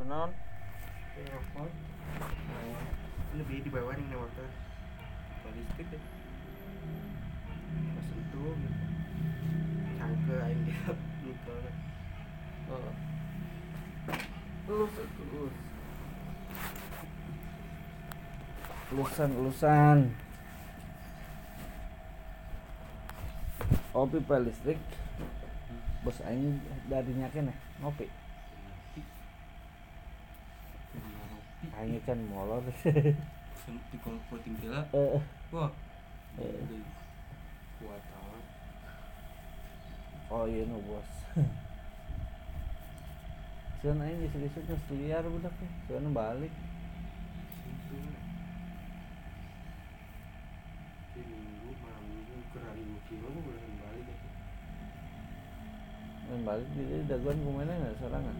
Kunaon? telepon lebih di bawah nih motor Listrik deh. pas itu gitu cangke aing dia nikel Oh. Lulus, lulus. Lulusan, lulusan. Oh, pipa listrik. Bos aing darinya kene ngopi. Aing can molor. di kolpo tinggal Eh, wah kuat amat oh iya no bos. Sian aing geus geus liar budak teh. Sian balik. itu di minggu malam minggu ke hari minggu kilo gue boleh kembali gitu Main balik di daguan kumaha enggak sorangan.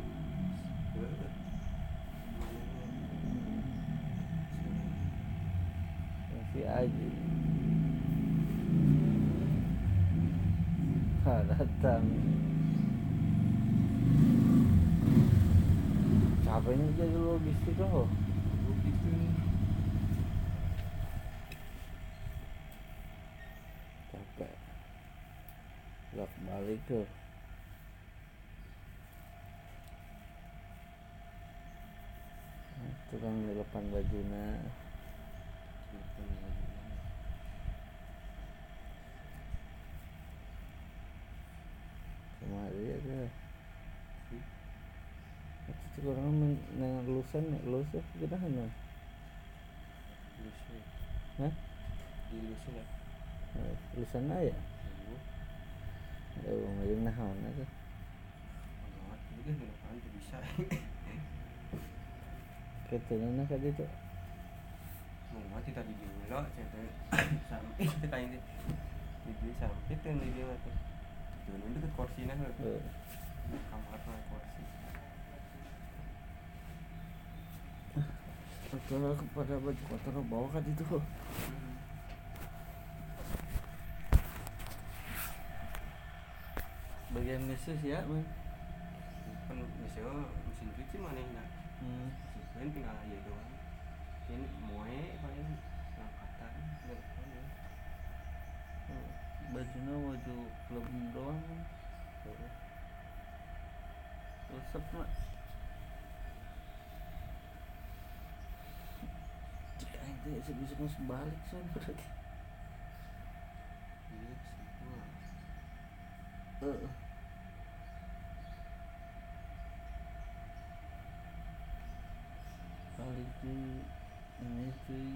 Si Aji. Ha, datang. Capeknya jadi logistik loh. Capek. Bolak balik tuh. Nah, Tukang ngelepan bajuna. Kemari ya ke. Itu kurang nang lulusan ya, lulus ya kita hanya. Hah? di lusuh ya Eh, Lulusan aja. Oh, ngayon nahaw na ka. ini kan di bisa Katanya na ka dito. mau mati tadi di ulo cerita sampit kita ini di dia sampit kan di dia tuh Jangan itu kursi nah kamar nah kursi Perkara kepada baju kotor bawa ka dito. Bagian meses ya, kan misalnya mesin cuci mana nak Hmm. kan tinggal aja doang ini moe paling angkatan depannya Bajunya baju klub doang. Resep mak. Ya sebisa masuk balik son berarti. iya semua Eh. Kali itu ini cuy.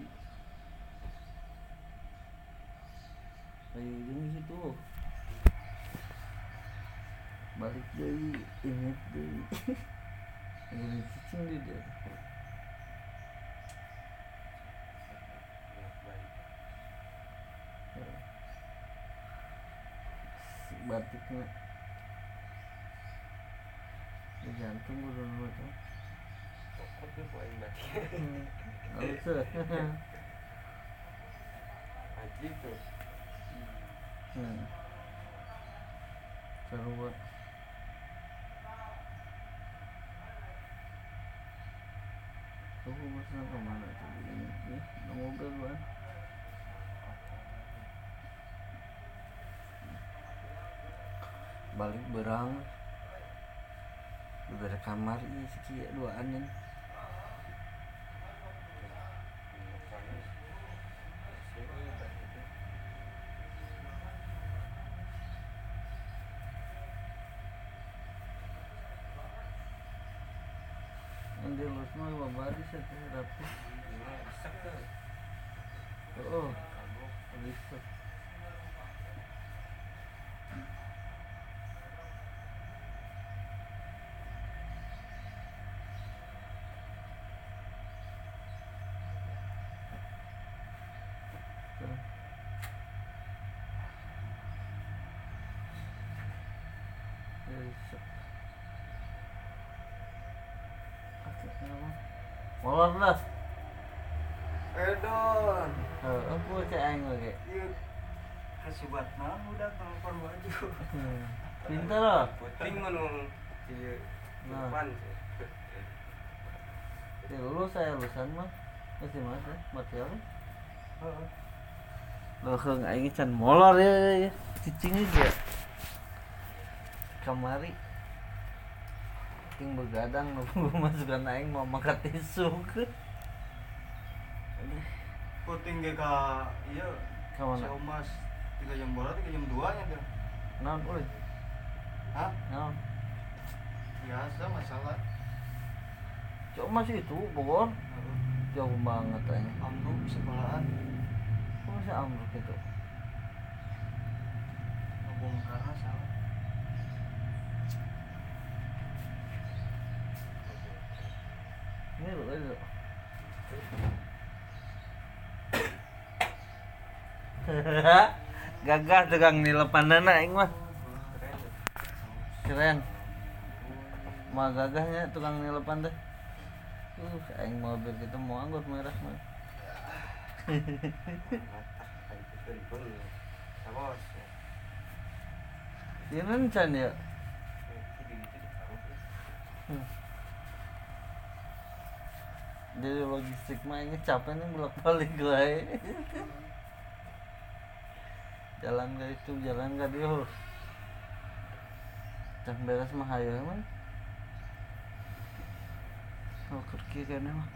Ayo ujung situ. Balik dari inget dari. Ada cicing di dia. Si batiknya. Di jantung gue dulu tuh. kok tuh poin batik Hmm. Halus ya. aji tuh Hmm. Seru banget. Aku masa ke mana tuh ini? Nih, Balik berang. Ada kamar ini sekian dua anin. Di luar mah babadi satu rapi. Oh, bisa. Tuh. Bisa. Akhirnya apa? Molor dah. Edon Oh, apa cek aing lagi? iya kasih buat nah udah telepon baju Hmm. Pintar lah. puting mana iya Nah. depan Ya, lulus saya lulusan mah masih mas ya mati apa Heeh. lo heung aing can molor ya, ya, ya. cicing aja kamari ting begadang nu masukkan aing mau makan tisu. Ke Puting ge ka iya Kamana? si Omas. Tiga jam bola tiga jam dua nya tuh naon euy hah? Naon? Biasa masalah. Cuma masih itu Bogor. Jauh banget aing. Ambruk sekolahan. Kok masih ambruk itu? Ngebongkarnya salah ini lo ini lo gagah tukang nilepan dana aing mah Keren mah gagahnya tukang nilepan teh uh aing mobil gitu mau anggur merah mah ini kan can ya. Hmm. Jadi logistik mah ini capek nih bolak balik gue jalan ke itu jalan ke dia Cang beres mah hayo emang oh kerki kayaknya mah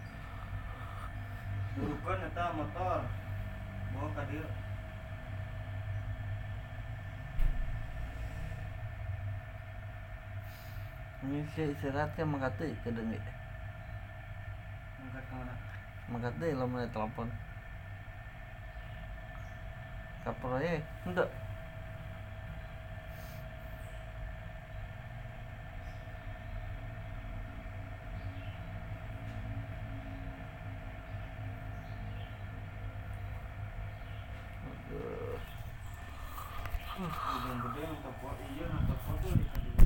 dudukan eta motor. Bawa ka dieu ini sih istirahat kan mangkat deh ke dengi angkat ka mana mangkat deh lo mau telepon. Ke proyek enggak Aduh. gedung gede nonton foto iya nonton foto di ka dieu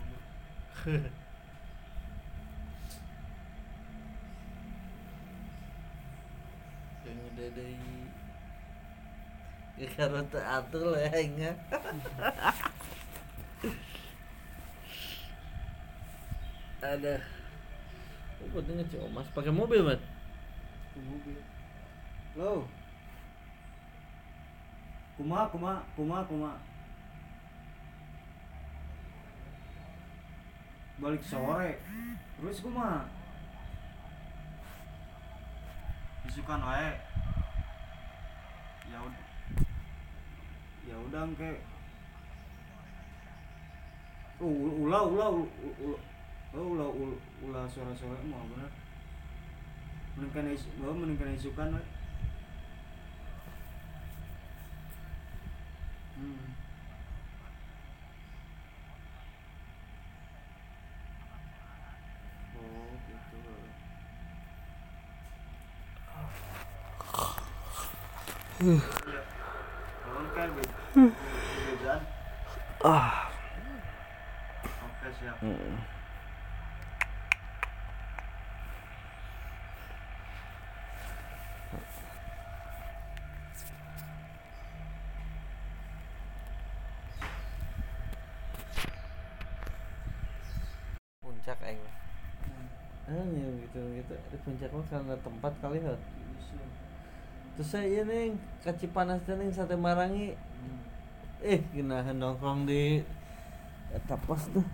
yang udah dari teratur lah ya ingat. Ada. Oh pentingnya cuma mas pakai mobil mat? Mobil. Lo? Kuma kuma kuma kuma. Balik sore. Terus kuma? Isukan wae. Ya udah ya udah ke oh ula ula ula ula oh, ula ula, ula sore mau bener meningkan isu oh, meningkan isukan we hmm. oh gitu. Kalau kan be- bedaan. Ah Oke siap. puncak aing ah ya gitu gitu. Di puncak mah karena tempat kali ya terus saya ini kaci panas nih sate marangi eh gina nongkrong di eta pos tuh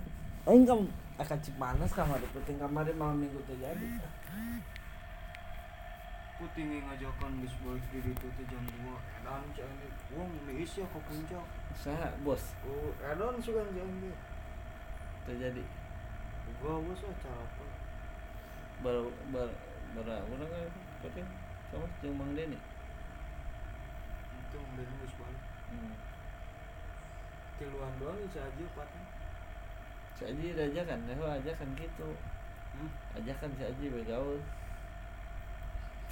aing kam akan panas kamar di penting kamar malam minggu tuh jadi Puting ngajakan geus balik di ditu teh jam 2. Edan cai ini. Wong geus ya ke puncak. saya bos Oh, edan sugan jam ini. tuh jadi Gua bos acara apa? bar bar bara urang kan penting sama jeung Mang Deni Itu geus balik. hmm. Tiluan doang bisa aja patah. si Aji aja kan, nah aja kan gitu Hmm. aja kan si Aji begaul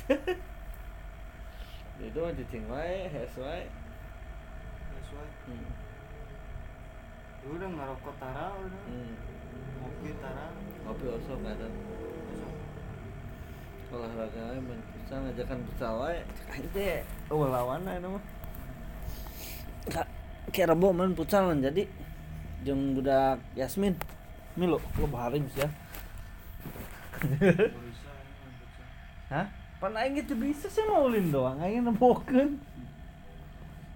itu mah cicing wae, hes wae Geus wae. hmm. Udah ngerokok tara udah. hmm. Ngopi tara. Ngopi osok ada olahraga main futsal ngajakan futsal wae aing teh eueuh lawan anu mah kayak rebo main futsal jadi jeung budak Yasmin Milo lo baharim sih ya. Ini hah? Pan aing gitu bisa sih mau ulin doang aing nembokeun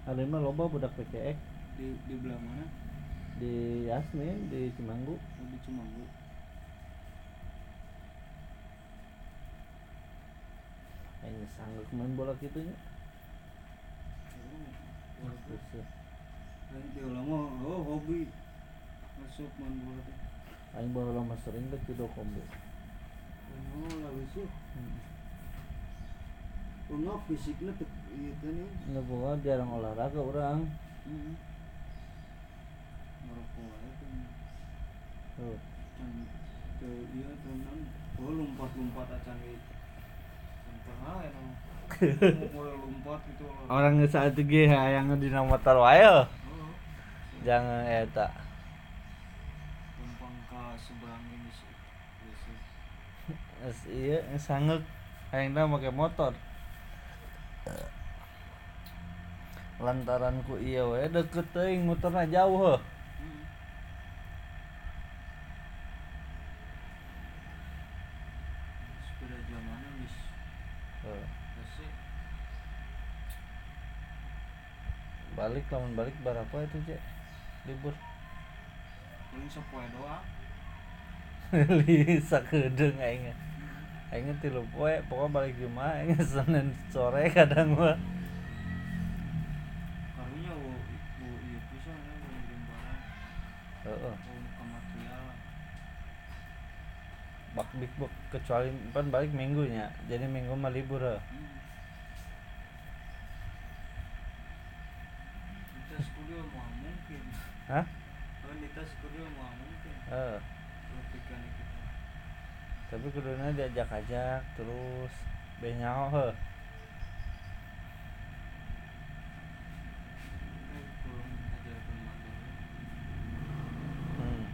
ada mah loba budak PCX di di belah mana? Di Yasmin di Cimanggu oh, di Cimanggu aing sanggup main bola gitunya oh, Lama oh hobi. Masuk aing baru lama sering ke judo combo oh sih hmm. Enggak fisiknya tuh iya kan ya nggak bawa jarang olahraga orang. Hmm. Merokok aja kan tuh. Ke iya tenan oh lompat lompat aja nih. Sampai aja no mau boleh lompat gitu orang saat itu yang di wae oh jangan eta tumpang ke seberang ini iya sanggup. Yang pakai motor. Lantaran ku iya we deket teuing muterna jauh heuh hmm. balik lamun balik berapa itu cek libur. Paling sepoe doang. Lisa kedeng aing aing tilu poe pokoknya balik Jumat aing Senin sore kadang mah karunya wo wo iya pisan ya wo ngirim barang. Heeh. Bak big book kecuali pan balik minggunya jadi minggu mah libur heuh hmm. Kita studio mau mungkin hah? Oh, mau mungkin. Heeh. Tapi kuduna diajak ajak terus benyaho heuh materi hmm.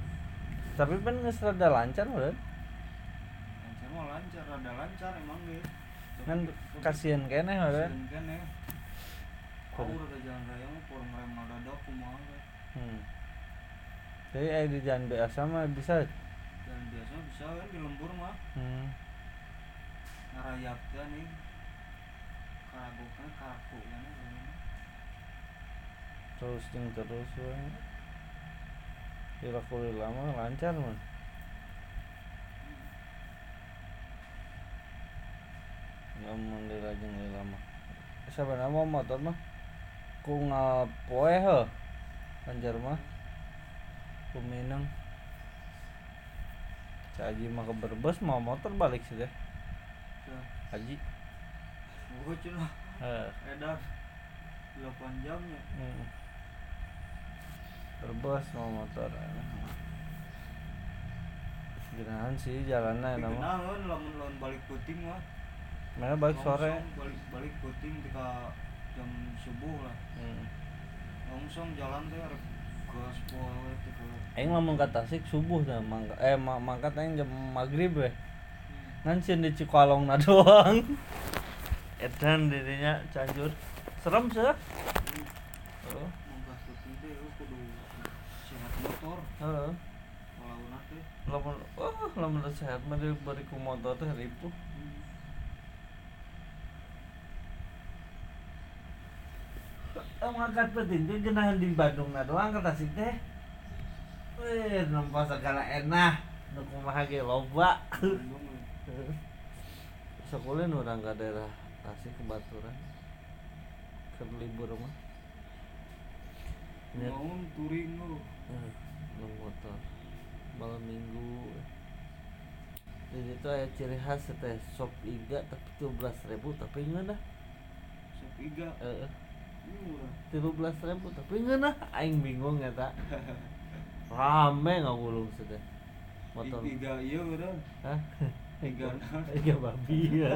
tapi kan geus rada lancar udah Lancar mah lancar, rada lancar emang deh kan kasihan Kasian kan ya Kau Kudu. udah jalan raya mah kurang rem ngadadak kumaha we. Hmm. jadi eh di jalan biasa mah bisa? Dan biasa bisa kan di lembur mah. Hmm. Ngarayap kan nih. Karagoknya karaku kan ya terus ting terus we kira lama lancar man Namun dirajeng lama. Sebenarnya mau motor mah? Ku ngapoe he Lancar mah Ku minang Si Haji mah ke Brebes mau motor balik sih deh. Ya, Haji. Gue cina eh edar. 8 jamnya hmm. Brebes mau motor Ginahan sih jalannya Tapi nama. kenahan lamun lamun balik puting mah. Mana balik sore? Balik balik puting ketika jam subuh lah. Hmm. Langsung jalan teh arek ke Aing ngomong ke Tasik subuh dah mangka eh ma mangkat aing jam maghrib we. Ngan sieun di Cikalong na doang. Edan dirinya Cianjur. Serem sih. Heeh. lu kudu sehat motor Heeh. teh Lamun oh lamun sehat mah bari ku motor teh ripuh. Eh ngangkat penting teh geunahan di Bandung na doang ke Tasik teh. Weh, nempo segala enak. Nu kumaha ge loba. Sekolah orang ke daerah Tasik ke Baturan ke libur mah. Naon touring lu eh, nu motor malam minggu jadi itu aya ciri khas teh sop iga tapi tujuh belas ribu tapi ngeunah sop iga eh tujuh belas ribu tapi ngeunah aing bingung ya tak rame ngagulung sudah motor I- iga iya udah Hah? Iga nah. Iga babi ya.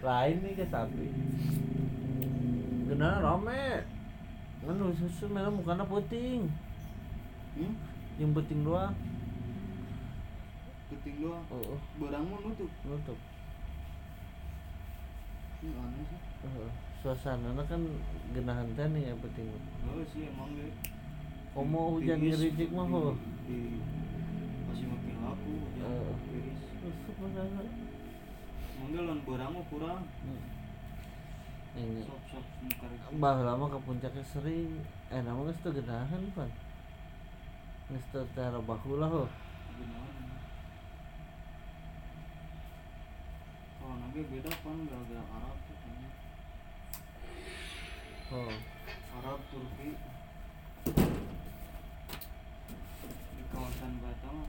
Lain nih ke sapi. Kenapa rame? Kan susu mana mukanya puting. hmm? Yang puting doang. puting doang Oh, oh, barang mau nutup nutup. ini aneh sih Uh, suasana kan genahan teh nih ya puting. oh sih emang deh. Komo hujan ngericik mah di- masih makin laku hujan Susuk mana? mangga lawan barang mah kurang. Ini. Sok sok bah lama ke puncaknya sering. Eh nama geus teu geunahan pan. Geus teu tara baheula ho. Kalau nabi beda kan gara-gara Arab oh Arab Turki. Di kawasan Batam.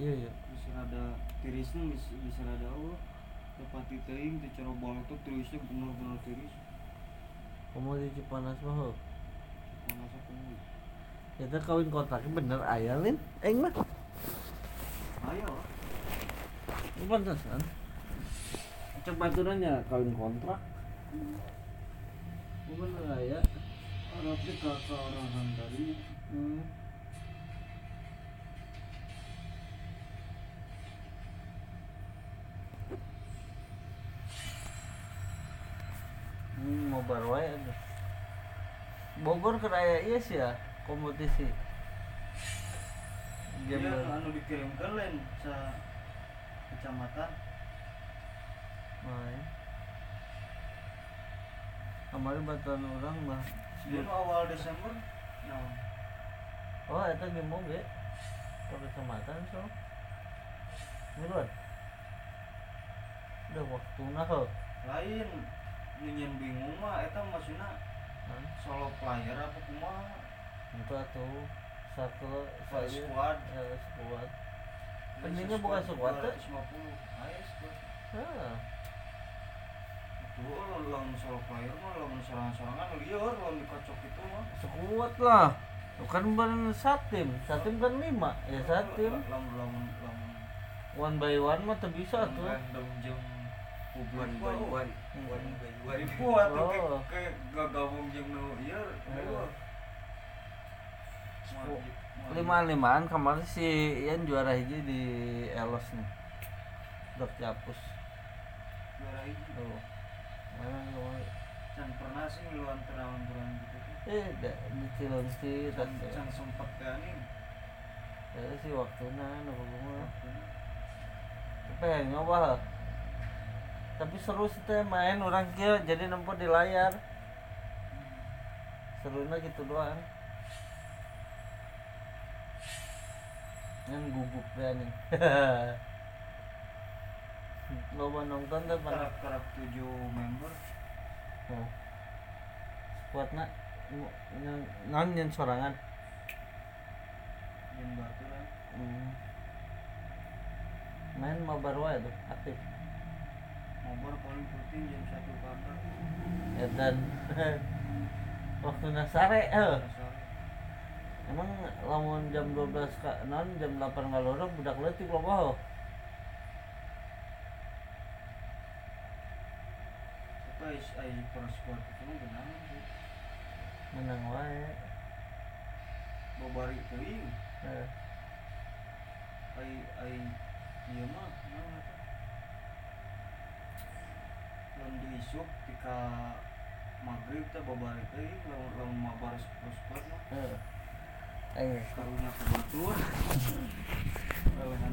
Iya iya. Bisa ada tirisnya bisa, bisa ada oh tepat di teing di cara balik tuh tirisnya benar-benar tiris. Kamu di Cipanas mah ho? Panas aku kita kawin kontraknya bener aya lin. Eng mah ayo. Pantesan coba turunnya kawin kontrak Hangari hmm. Hmm, mau aja. Bogor keraya iya sih ya kompetisi. Game anu dikirimkan lain sa kecamatan main. Kemarin batuan orang mah. sebelum awal Desember nah Oh, itu mau ge. Ke kecamatan so. Miluan. Udah waktu nah lain nyen bingung mah eta maksudnya solo player apa kumaha Itu atuh satu saya- squad. eh, squad. Pentingnya bukan squad, tuh. 250 ayo squad Ah, itu lawan solo player mah lawan serangan-serangan liar lawan dikocok itu mah sekuat lah. Bukan bener satim, satim kan lima, ya satim. lawan lawan lawan One by one mah tuh bisa tuh. random jeung publik one mah, by oh. one one by one Oh. ke gabung Oh. Wajib. Lima limaan kemarin si Ian juara hiji di Elos nih. Dok Capus. juara hiji Tuh. Can pernah sih ngeluan terang-terang gitu Eh, da, di Cilengsi can, tas. can sempet kan ini Ya sih waktunya nu mah. Tapi ya nyoba. Tapi seru sih teh main orang kia jadi nempuh di layar. Serunya gitu doang. Yang gugup deh nih. Loba nonton teh pada karak tujuh member oh. Kuatna non yang sorangan. jam batu lah Hmm. Main mau baru aja tuh aktif. motor paling penting jam satu kakak Ya dan waktu nasare eh emang lamun jam 12 ka non jam 8 ngalorong budak leutik loba ho. Apa per squad itu sih Menang wae. babari teuing. Eh, ai ai ieu mah naon eta lamun diisuk tika maghrib teh babari teuing lamun lamun mabar squad mah. Eh. Eh, karunya ke batur lelehan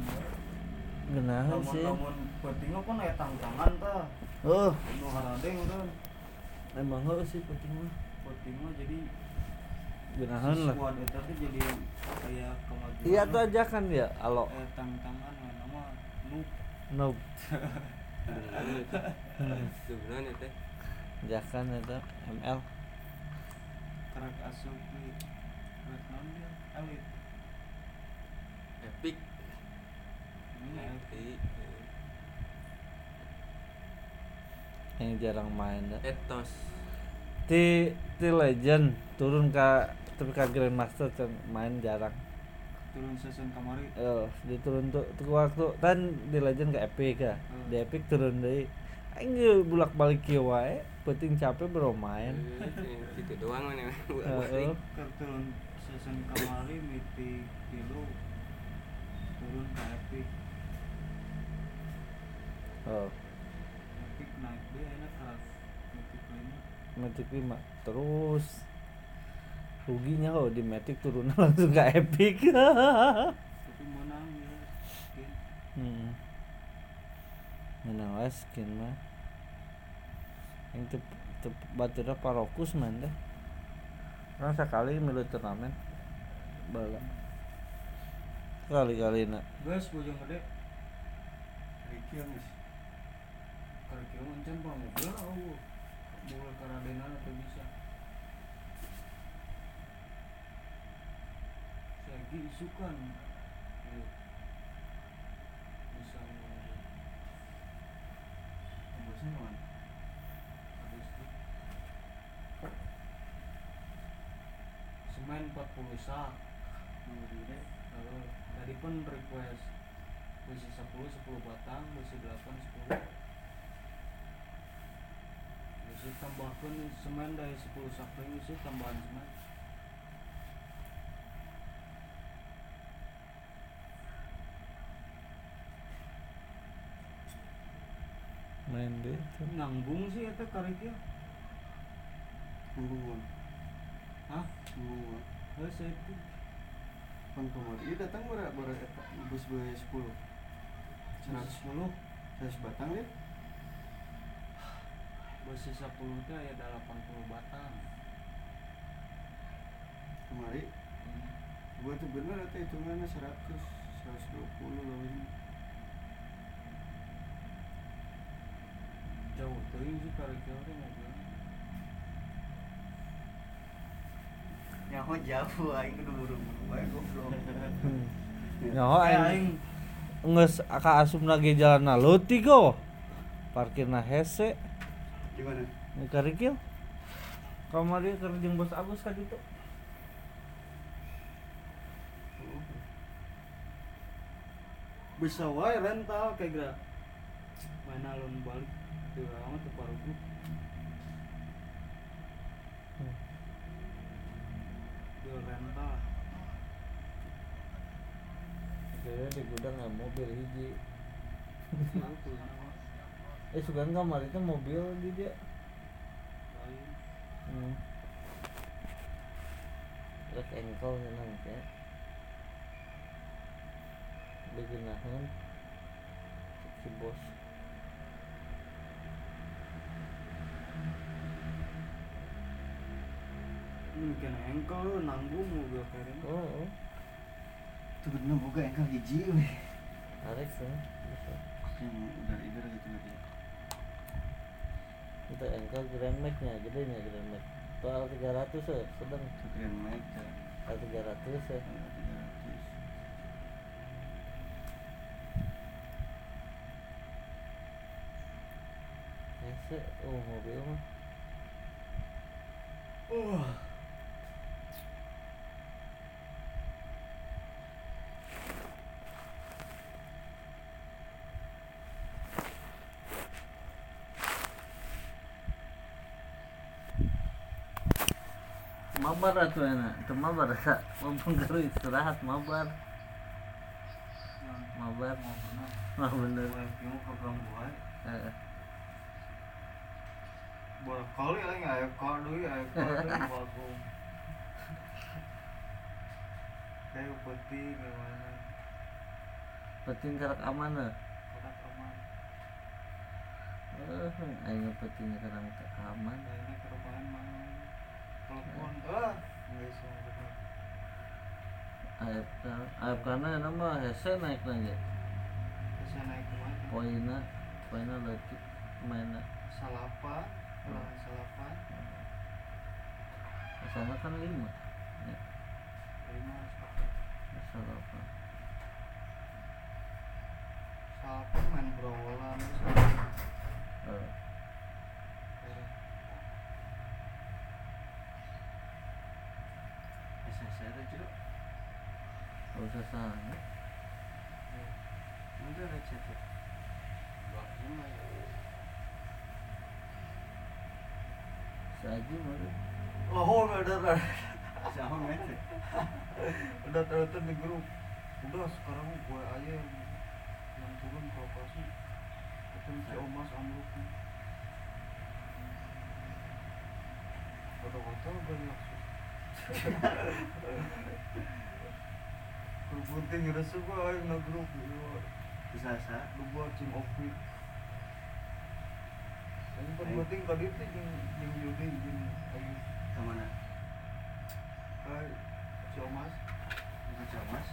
genahan sih. lamun penting mah kan aya tangtangan tah. Oh, nu haradeng kan emang heuh sih penting mah. penting mah jadi Genahan lah. eta tuh jadi kayak kemajuan Iya tuh aja kan ya, alo. eh tang-tangan lah nama nu Nope. sebenarnya teh Jakan itu ML. karak asup di karak naon dia elit epic ini epic Yang jarang main dah. etos Ti ti legend turun ke tapi ke grandmaster main jarang. turun season kamari Eh, diturun tuh tuh waktu kan di legend ke epic ya. Hmm. Di epic turun. Aing ge bulak balik kieu wae, penting capek bro main. Eh, gitu doang mana Heeh. ke turun season kamari miti kilo turun ke epic Oh, epic naik deh enak karak epic lima Matic 5 terus ruginya oh di Matic turun langsung ke epic. tapi menang ya Mungkin. hmm. menang wae skin mah yang teu teu baturna parokus man teh Orang sekali milu turnamen bala kali-kali nak Guys, bojong gede. Ricky geus Kalau kira mancen pa mobil aku. Mobil karadena atau bisa. Ke mana Habis itu. Semen 40 sak. Lalu tadi pun request besi 10 10 batang, besi 8 10. Besi tambahkan semen dari 10 sak lagi besi tambahan semen. main deh itu Nanggung sih eta kariknya. tungguan Hah? tungguan Heuh saya itu. kan kemarin iya datang berapa berapa bus bus sepuluh seratus 110 seratus batang deh besi 10 teh aya 80 batang. kemarin Hmm. gua tuh bener eta hitungannya seratus seratus dua puluh lebih Jauh teuing sih kariknya teh mobilnya. nyaho jauh aing kudu buru-buru wae goblok nyaho Eh, aing nges ka asup lagi jalan naluti go parkirna hese gimana? Ini karikil kamari keur jeung bos Agus ka ditu bisa wae rental kayak gerak main alun balik. Tuh amat tuh parugu tuh rental. Kayaknya di gudang nggak mobil hiji eh sugan kamar itu mobil di dia. Hmm. Terus engkol senang ya. Begenahan Si bos. Mungkin engkel nanggung mobil kayak Oh, oh. tuh bener boga engkau hiji weh. Arek sih bisa. Yang udah itu gitu nanti Itu engkol Grand Max nya gede nya Grand Max Soal 300 ya sedang. Itu keren banget ya. Soal 300 ya tiga ratus Hese oh mobil mah. Wah. Mabar atuh enak, itu mabar sa, mumpung garu istirahat mabar, mabar, mah bener. Mau program buat Eh, Bola kali aing aya ka deui aya ka deui bagong. Kayak penting gimana? penting karak aman lah. Kodak aman. Eh, aing penting teu aman. Mah. Bener. Aib aib karena nama hese naik lagi. Naik ke mana? Poina, poina lagi mainnya. Salapa, ulangan salapa, Sana kan lima. Ya, lima sepakat. salah apa? Salapa main berowolan. Eh, saya tuh ciro usah sana. nanti ada chat ya Saji mana? Oh, udah siapa mete Udah ternyata di grup. Udah sekarang gue aja yang, yang turun ke operasi. Ketemu si Omas Amruk. Udah hotel gue penting resu gue aja na grup. bisa sa Lu buat cing opi. Ini penting tadi itu jeung jeung Yudi jeung Ayu. Ke mana? Hai, Ciomas. Itu Camas.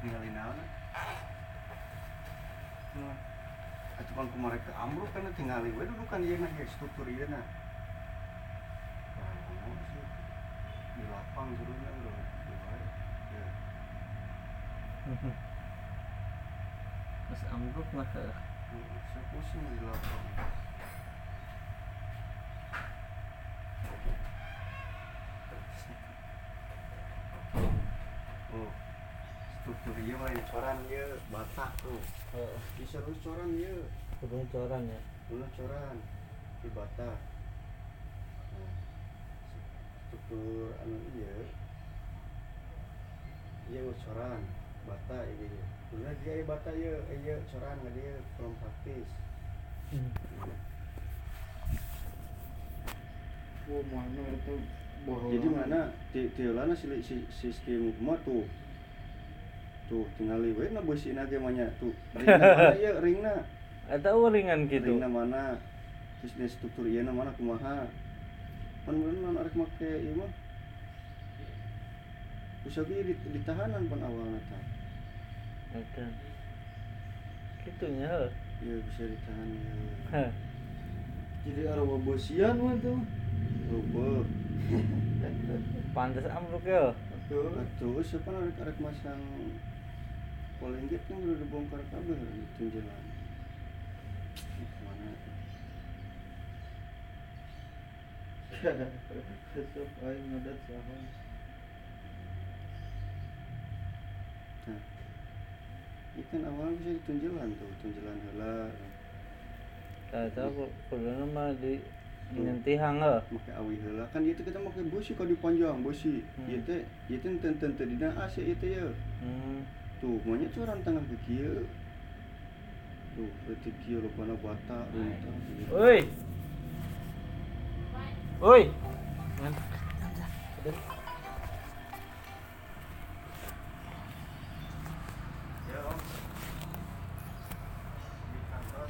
Tinggalin naon? Nah, Atuh kan kemarin ke Amruk kan tinggali we dudukan ieu na ieu struktur ieu na. Oh, sih. Di lapang juruna udah dua. Ya. Mas ambruk mah. Saya pusing di lapang. Oh, struktur ieu mah coran ieu bata tuh. Heeh. Bisa lu coran ieu. Kudunya coran ya. Dulu coran di bata. Nah, struktur anu. Ieu mah coran bata ieu. Dulu dia bata eh, ieu coran nggak dia belum praktis. oh mana itu? Bohong. Jadi mana? Ti tiulana si, si sistem mah tuh. Tuh tinggal we na beusi na ge mah nya tuh. Ringna mana ieu ringna Eta uringan gitu. ringna mana? Terus dia struktur na mana? Kumaha? Pan bener nan arek make ieu mah? Bisa ge di, ditahanan pan awalna tah Eta. Kitunya heuh. Iya bisa ditahan ya. Jadi arwah bosian mah tuh. Rupa Pantes ambruk ya. Tuh. Atuh siapa arek arek masang Polinggit kan udah dibongkar kabeh itu jalan Mana Tetep aing ngadat saha. Nah, ikan awal bisa ditunjelan tuh, tunjelan Tah tahu kuduna mah di nyentihan heuh. make awi heula kan teh kita make busi kalau dipanjang busi. Hmm. Ieu teh teu teu dina AC ieu teh ya. Hmm. Tuh, maunya curan tengah ke kieu. Tuh, berarti kieu rupana bata runtah. Oi. Oi. Ya, Om. Di kantor.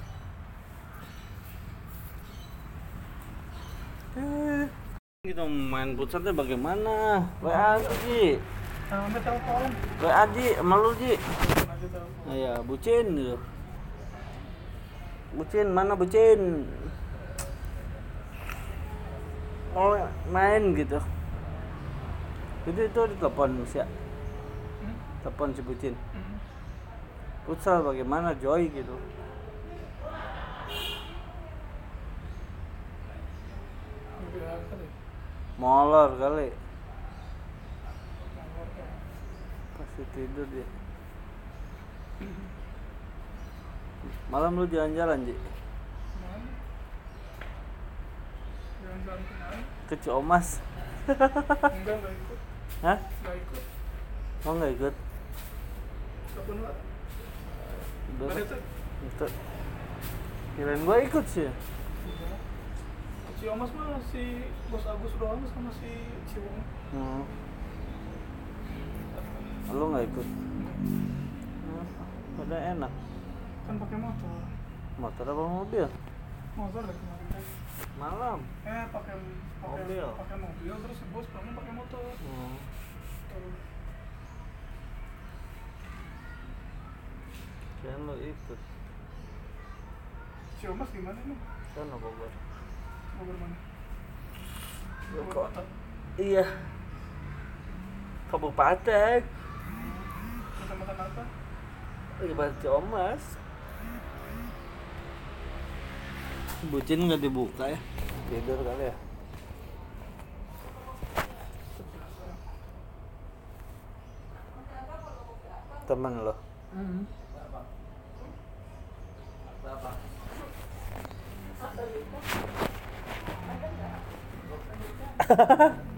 Gitu main teh bagaimana? WA tuh Ji. WA Ji, malu Ji. Masih telepon. Ya, bucin gitu. Bucin, mana bucin? Mau main gitu. Jadi itu ditelepon si Telepon si bucin. Futsal bagaimana Joy gitu. Molor kali. Pasti tidur dia. Malam lu jalan-jalan, Ji? Jalan-jalan? Ke Ciomas. Enggak, enggak ikut. Hah? Enggak ikut. Oh nggak ikut? Udah. Itu. Kirain gua ikut sih. Si Omas mah si Bos Agus doang sama si Ciwong. Hmm. Lu nggak ikut? Hmm. Udah enak. Kan pakai motor. Motor apa mobil? Motor lagi kemarin teh. Malam. Eh, pakai pakai Mobil. pakai mobil terus si Bos kamu pakai motor. Hmm. Tuh. Kirain lu ikut. Si Omas gimana nih? Sana Bogor. Mau kota. Iya. Kabupaten. Kecamatan apa? Ibarat Ciomas. Bucin nggak dibuka ya? Tidur kali ya? Temen lo?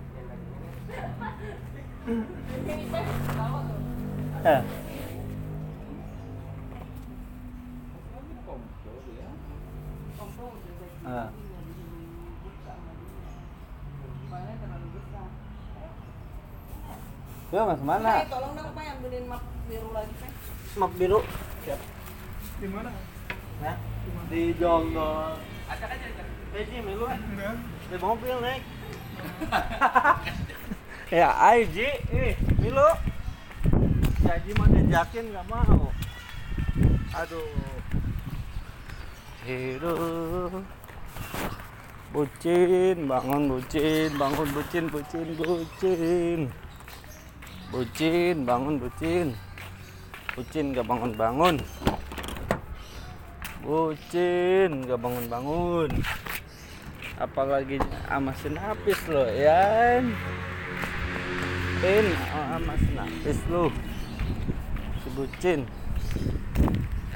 Eh. Ah. Ya, Mas, mana? tolong dong Pak ambilin map biru lagi Pak. Map biru. Di mana? Nah, di jonggol. Aja, acak. Eh, ah. Enggak. Di mobil, Nek. ya, ayo, Ji. Ih, milu. Si Haji mau diajakin nggak mau. Aduh. Hidup. Bucin, bangun bucin, bangun bucin, bucin, bucin. Bucin, bangun bucin. Bucin gak bangun-bangun. Bucin gak bangun-bangun. Apalagi sama sinapis lo ya. Pin sama sinapis lo. Si bucin.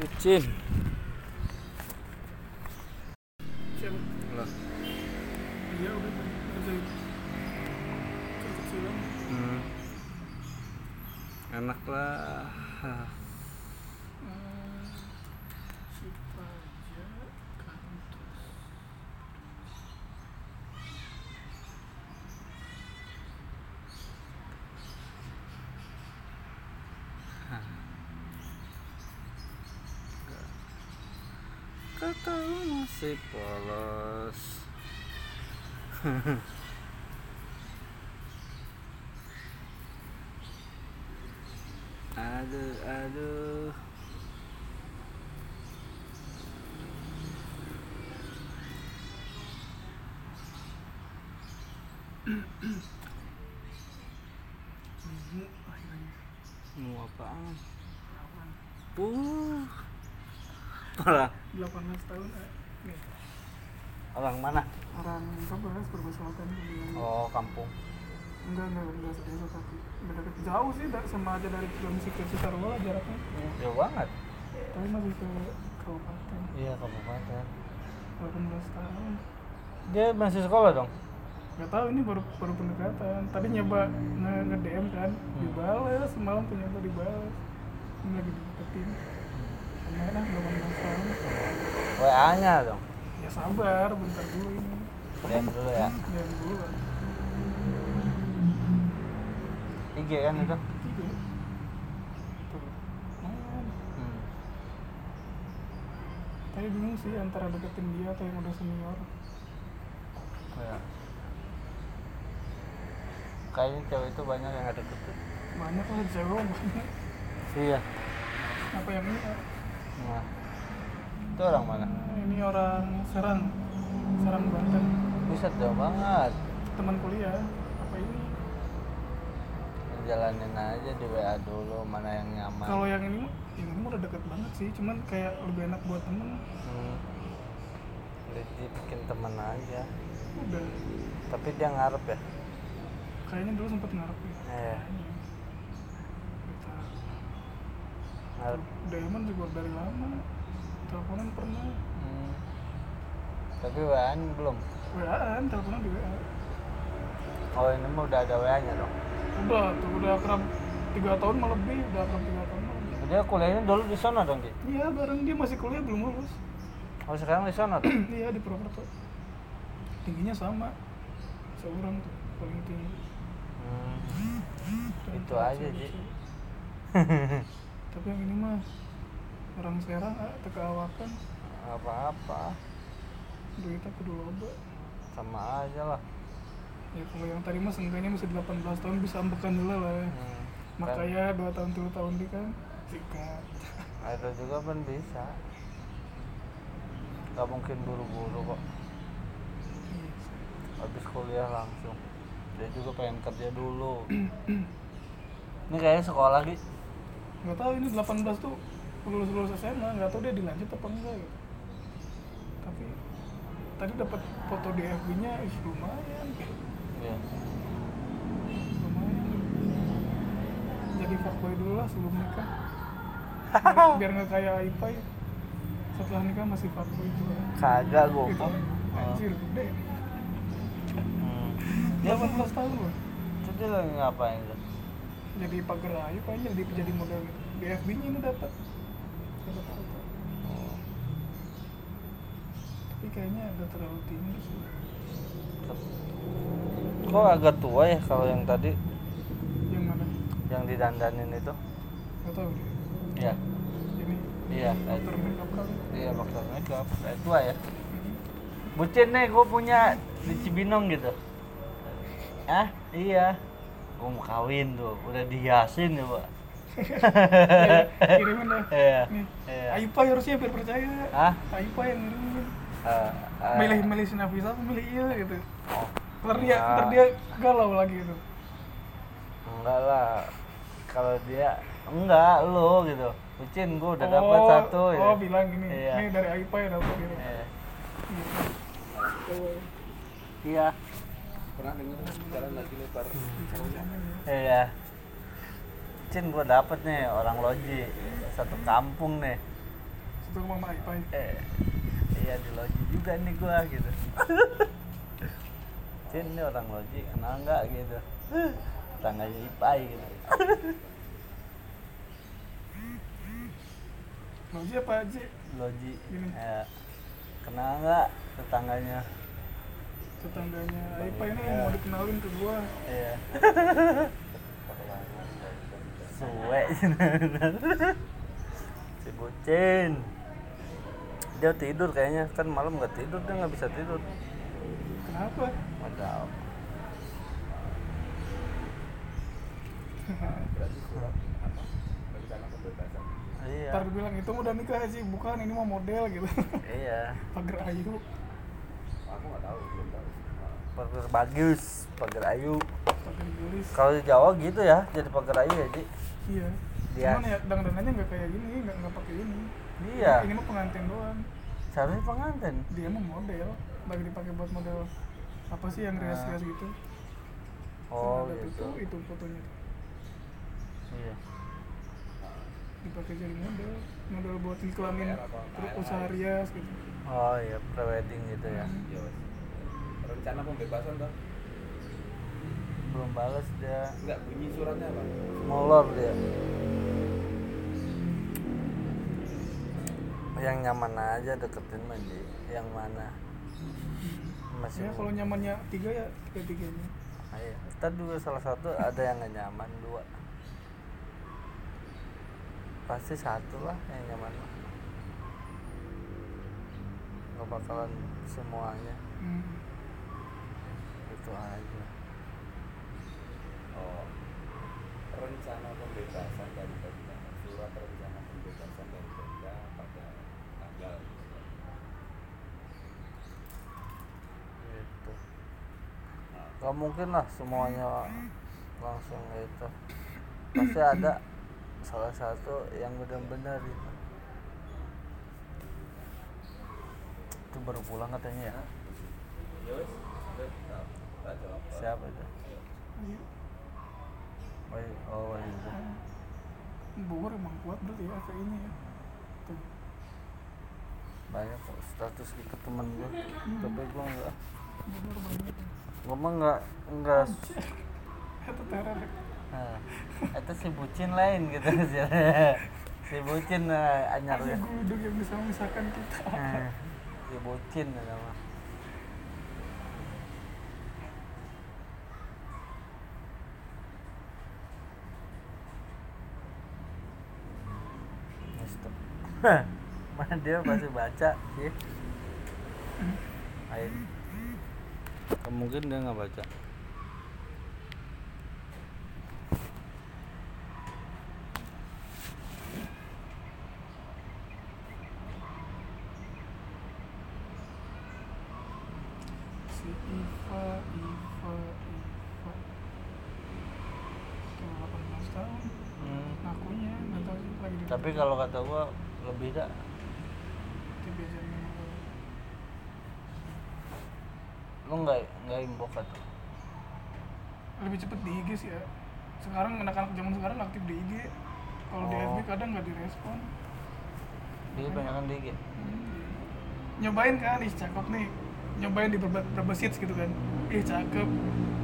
Bucin. Iya. Hmm. Enak lah. Hmm, si pajak kantos. Kata masih polos. Aduh, aduh. Mau apaan? Uh. Orang, 18 tahun eh. Orang mana? Orang Kabupaten Perbas Selatan. Oh, kampung. Enggak, enggak, enggak sedesa tapi beda jauh sih da- sama aja dari Cilengsi ke Citarua jaraknya. Jauh banget. Tapi masih ke kabupaten. Iya, kabupaten. 18 tahun. Dia masih sekolah dong? Gak tahu ini baru baru pendekatan. Tadi nyoba nge, nge DM kan, dibales semalam ternyata dibales. Ini lagi dideketin. Lumayan lah 18 tahun. WA-nya dong. Ya sabar, bentar dulu ini. DM dulu ya. IG kan itu? Hmm. Tapi bingung sih antara deketin dia atau yang udah senior. Ya. Kayaknya cewek itu banyak yang ada deket. Banyak lah cewek banyak. Iya. Apa yang ini? ah? Nah. Itu orang mana? Ini orang Serang. Serang Banten. Buset jauh banget. Teman kuliah. Apa ini? Jalanin aja di WA dulu mana yang nyaman. Kalau yang ini yang ini udah deket banget sih, cuman kayak lebih enak buat temen. hmm. Jadi bikin temen aja. Udah, Tapi dia ngarep ya. kayaknya dulu sempet ngarep ya. Iya. Ngarep. Diamond juga dari lama. Teleponan pernah. Hmm. Tapi WA belum. WA-an, teleponan di WA. Oh ini mah udah ada WA-nya dong. Udah, tuh udah akrab tiga tahun malah lebih, udah akrab tiga tahun malah lebih. Dia kuliahnya dulu di sana dong, Ki. Iya, bareng dia masih kuliah belum lulus. Oh sekarang di sana tuh. iya di Purwokerto. Tingginya sama. Seorang tuh paling tinggi. Hmm. Dan Itu aja, Ji. Tapi yang ini mah orang Serang ah, teka awakan Apa-apa. duitnya kudu loba. Sama aja lah. Ya kalau yang tadi mah seenggaknya masih 18 tahun bisa ambekan dulu lah. ya. Hmm. Makanya 2 tahun 3 tahun di kan sikat. Ada juga pun bisa. Gak mungkin buru-buru kok. Iya Habis kuliah langsung. Dia juga pengen kerja dulu. Ini kayaknya sekolah lagi. Gak tahu ini 18 tuh lulus lulus SMA, nggak tahu dia dilanjut apa enggak gitu. Tapi tadi dapat foto di FB-nya ih, lumayan. Iya. lumayan jadi fuckboy dulu lah sebelum nikah biar, biar nggak kayak Ipai setelah nikah masih fuckboy juga Kagak gitu gua. anjir gede Hmm. 18 tahun loh Itu lagi ngapain tuh? jadi pagar ayu kayaknya jadi jadi model gitu di FB nya ini dapat dapat foto Hmm. tapi kayaknya agak terlalu tinggi sih. Kok agak tua ya kalau yang tadi? Yang mana? Yang didandanin itu? nggak tahu Iya. ini Iya. iya kayak faktor makeup kali. iya faktor makeup. Kayak tua ya? Bucin nih gue punya di Cibinong gitu. Ah iya. Gue mau kawin tuh udah dihiasin ya pak. Ya, kirimin dah. Iya, nih iya. Aipa harusnya biar percaya. Hah? Aipa yang ngirimin Eh, eh, milih milih si Nafisa apa milih iya gitu? Oh, ntar dia Enggak. ntar dia galau lagi gitu. Enggak lah. Kalau dia enggak lo gitu. Bucin gue udah dapat Oh, satu ya. oh bilang gini Iya. ini dari Aipa ya dapat gitu Iya. Iya. Pernah dengar jalan lagi lebar? Iya. Cin gue dapet nih orang loji. Satu kampung nih. Satu rumah Aipa ya. eh iya di loji juga nih gua gitu. Cin ini orang loji kenal nggak gitu? Tangganya Ipai gitu. Loji apa aja loji ya. Kenal nggak tetangganya? Tetangganya Aipa ini Iya. mau dikenalin ke gua. Iya. Suwe si bucin dia tidur kayaknya. Kan malam nggak tidur dia nggak bisa tidur. Kenapa? Tahu iya. Ntar bilang itu udah nikah sih bukan ini mah model gitu. Iya. Pagar ayu. Aku nggak tahu belum tahu. Pagar bagus pagar ayu. Kalau di Jawa gitu ya jadi pagar ayu ya Ji? Iya. Dia- cuman ya dandanannya nggak kayak gini nggak nggak pakai ini iya. Ini mah pengantin doang. Seharusnya pengantin? Dia mah model. Lagi dipakai buat model apa sih yang rias-rias gitu? Oh Ada gitu tuh, itu fotonya. Tuh. iya. Dipakai jadi model. Model buat iklanin terus usaha rias gitu. Oh iya prewedding gitu ya. Ya wes. rencana pembebasan tuh belum balas dia. Nggak bunyi suratnya apa molor dia yang nyaman aja deketin mah Ji. yang mana masih ya kalau nyamannya tiga ya tiga tiganya Iya. Ntar juga salah satu ada yang gak nyaman dua. Pasti satu lah yang nyaman. Gak bakalan semuanya. hmm. Itu aja. oh rencana pembebasan dari Pemda surat rencana pembebasan dari Pemda pada tanggal Gitu. Gak mungkin lah semuanya langsung itu. Pasti ada salah satu yang benar-benar itu. Itu baru pulang katanya ya. ya Siapa itu? Iya. Wahyu, oh Wahyu. Bogor emang kuat berarti ya kayak ini ya tuh banyak kok status gitu temen gue tapi gue enggak Bogor banyak ya. gue mah enggak enggak itu teror? Ya. nah, itu si bucin lain gitu. Sih si bucin uh, anyar ya. gudeg yang bisa memisahkan kita. Nah, si bucin nama. Stop. mana dia pasti baca sih? Lain mungkin dia nggak baca si Iva Iva Iva tuh 18 tahun Hmm. ngakunya nggak tahu sih lagi di tapi kalau kata gua lebih dah itu biasanya lu nggak nggak imbok atau lebih cepet di IG sih ya. Sekarang anak-anak zaman sekarang aktif di IG kalau di Oh. FB kadang nggak direspon. Dia banyakan dikit nyobain kan ih cakep nih. Nyobain di berba- berapa seats gitu kan. Ih cakep.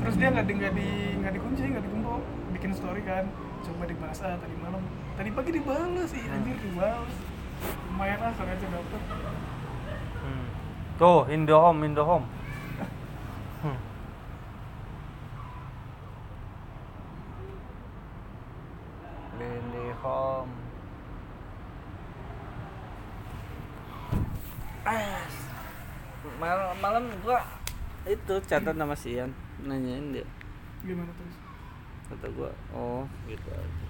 Terus dia nggak di nggak di nggak dikunci nggak ditumpuk bikin story kan. Coba dibalas ah tadi malam. Tadi pagi dibalas sih anjir dibalas lumayan lah kali aja dapet. Hmm. tuh Indohome Indohome hmm. Indihome ah malam malam gua itu catat nama si Ian. Nanyain dia. Gimana terus kata gua oh gitu aja.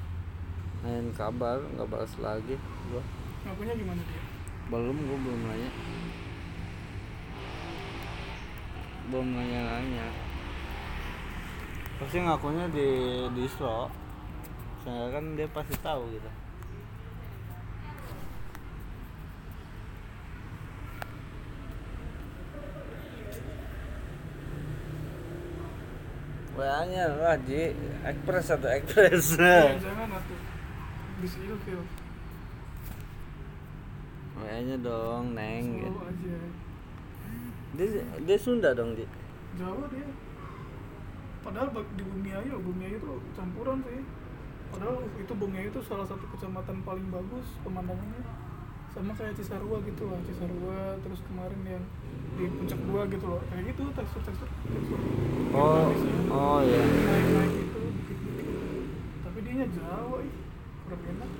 Nanyain kabar nggak balas lagi gua. Ngakunya gimana dia? Belum gua belum nanya. Belum nanya nanya pasti ngakunya di di Isro saya kan dia pasti tahu gitu WA-nya lah Ji. Express atau Express Ya, jangan atuh bisa ilfil WA-nya dong Neng. Gitu. aja. Dia, dia Sunda dong Ji? Jawa dia. Padahal di Bumi Ayu Bumi Ayu itu campuran sih. Padahal itu Bumi Ayu itu salah satu kecamatan paling bagus pemandangannya sama kayak Cisarua gitu lah Cisarua terus kemarin yang di puncak dua gitu loh. Kayak gitu tekstur. Tekstur tekstur Oh oh iya. Naik naik gitu. Tapi dia nya Jawa ih. Kurang enak.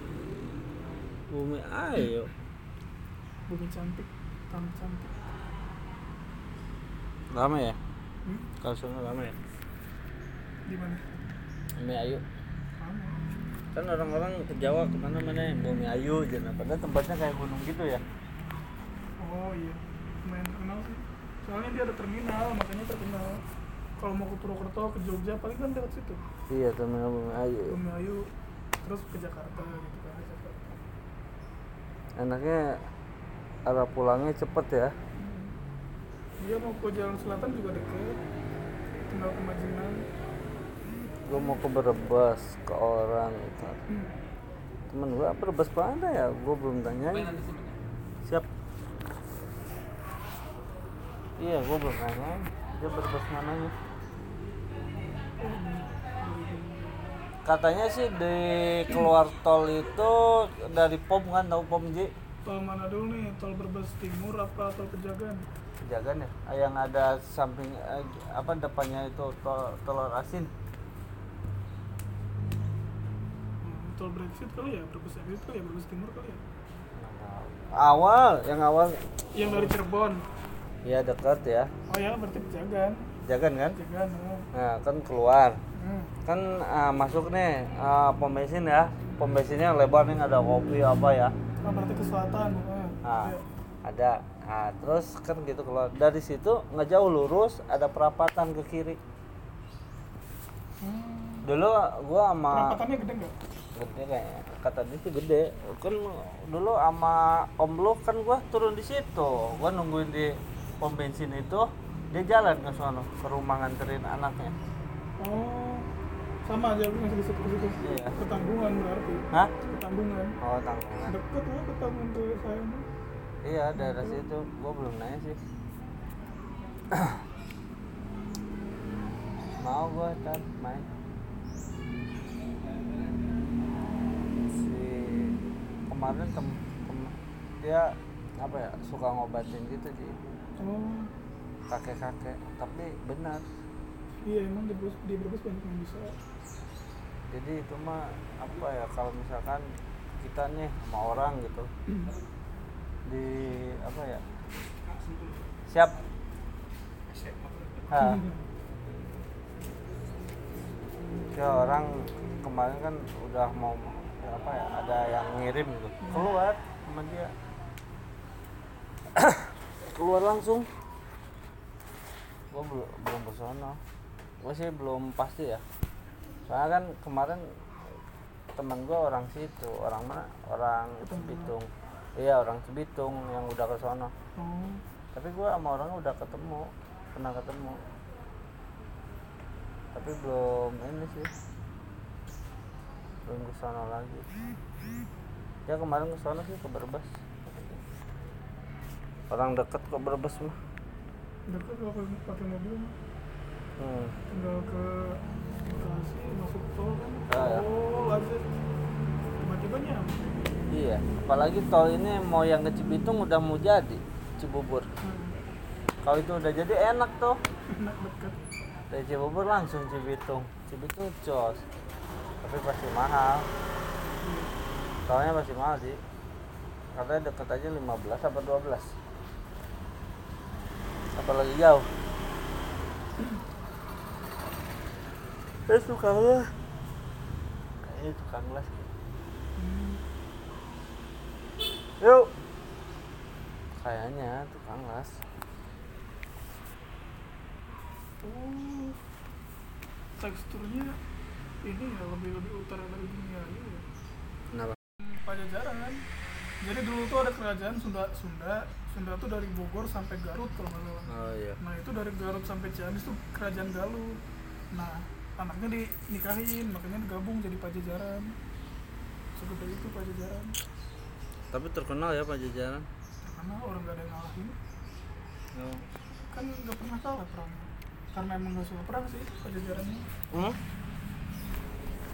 Bumi Ayo. Bumi cantik tanah cantik. Lama ya? hmm? Kalau lama ya? di mana Bumi Ayu Sama. Kan orang-orang ke Jawa ke mana-mana Bumi Ayu aja nah. Padahal tempatnya kayak gunung gitu ya Oh iya, lumayan terkenal sih. Soalnya dia ada terminal, makanya terkenal. Kalau mau ke Purwokerto, ke Jogja, paling kan dekat situ. Iya terminal Bumi Ayu Bumi Ayu, terus ke Jakarta gitu kan. Jakarta. Enaknya arah pulangnya cepet ya Hmm. Dia mau ke Jalan Selatan juga deket. Tinggal ke Majenang. Gue mau ke Brebes, ke orang gitu. Hmm. Temen gue Brebes mana ya? Gue belum tanyain Siap Iya gue belum tanyain Dia Brebes mananya Katanya sih di keluar tol itu dari POM kan tahu POM Ji Tol mana dulu nih? Tol Brebes Timur apa tol Pejagan? Jagan ya yang ada samping eh, apa depannya itu tol telur asin Tol Brexit kali ya? Brebes Exit kali ya? Brebes Timur kali ya? awal yang awal Yang dari Cirebon. ya dekat ya Oh ya, berarti Pejagan. Jagan kan Pejagan. Oh. nah kan keluar Hmm. kan ah, masuk nih ah, pom bensin ya pom bensinnya lebar nih ada kopi apa ya Oh, berarti ke selatan. Nah Iya. ada nah, terus kan gitu keluar dari situ nggak jauh lurus ada perapatan ke kiri Hmm. dulu gua sama Perapatannya gede nggak? Gede kayaknya kata dia sih gede kan dulu sama om lu kan gua turun di situ gua nungguin di pom bensin itu dia jalan ke sono ke rumah nganterin anaknya Oh, sama aja masih di situ situ. Iya. Ketanggungan berarti. hah Ketanggungan. oh tanggungan Deket lah ketanggungan tuh saya mah. iya daerah situ gua belum nanya sih mau gua ntar main kemarin tem, tem- dia apa ya suka ngobatin gitu sih Oh, kakek-kakek tapi benar iya emang di Brebes, di Brebes banyak yang bisa. jadi itu mah apa ya kalau misalkan kita nih sama orang gitu di apa ya siap ha. ya orang kemarin kan udah mau apa ya ada yang ngirim gitu. Keluar sama dia. Keluar langsung. Gua belum belum gua sih belum pasti ya. Soalnya kan kemarin teman gua orang situ orang mana? Orang Cibitung. Iya orang Cibitung yang udah ke sono Oh, tapi gua sama orangnya udah ketemu pernah ketemu. Tapi belum ini sih belum ke sono lagi ya kemarin ke sono sih ke Brebes orang deket kok Brebes mah deket kalau pakai- pakai mobil mah. hmm. tinggal ke Bekasi masuk tol kan. Ah, ya. Oh, aja. Tiba-tiba nyampe. iya apalagi tol ini mau yang ke Cibitung udah mau jadi Cibubur Hmm, kalau itu udah jadi enak tuh enak deket. dari Cibubur langsung Cibitung Cibitung jos tapi pasti mahal. Soalnya pasti mahal sih. Katanya deket aja 15 apa 12 apalagi jauh. Eh tukang lah. Kayaknya tukang las Hmm. yuk. Kayaknya tukang las. Oh, teksturnya ini ya lebih lebih utara dari dunia ini ya. kenapa Pajajaran kan. Jadi dulu tuh ada kerajaan Sunda Sunda Sunda tuh dari Bogor sampai Garut kalau nggak salah. oh iya Nah itu dari Garut sampai Ciamis tuh kerajaan Galuh. Nah anaknya dinikahin makanya digabung jadi Pajajaran. Segede itu Pajajaran. tapi terkenal ya pajajaran Karena orang gak ada yang ngalahin. oh. Kan nggak pernah kalah perang. Karena emang gak suka perang sih Pajajarannya. hmm?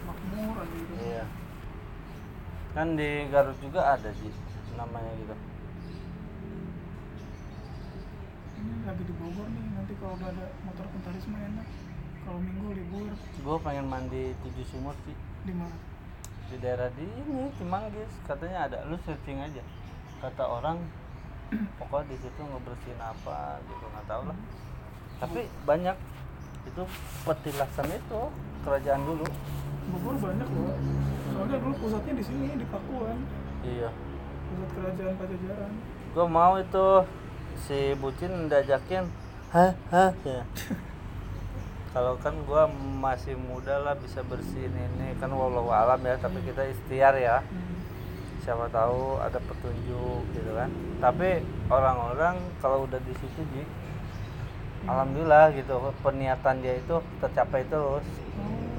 Makmur aja gitu. iya kan di Garut juga ada sih namanya gitu Ini lagi di Bogor nih. Nanti kalau udah ada motor pentaris mah enak. Kalau minggu libur gue pengen mandi tujuh sumur sih di mana? di daerah di ini Cimanggis katanya ada lu searching aja kata orang pokoknya di situ ngebersihin apa gitu nggak tahu lah tapi banyak itu petilasan itu kerajaan dulu Bogor banyak loh. Soalnya dulu pusatnya di sini di Pakuan, iya. Pusat kerajaan Pajajaran. gue mau itu si bucin diajakin hah hah ya. Kalau kan gue masih muda lah bisa bersihin ini. Kan walau alam ya tapi kita ikhtiar ya. Hmm. siapa tahu ada petunjuk gitu kan. Tapi orang-orang kalau udah di situ ji alhamdulillah gitu peniatan dia itu tercapai terus. Oh,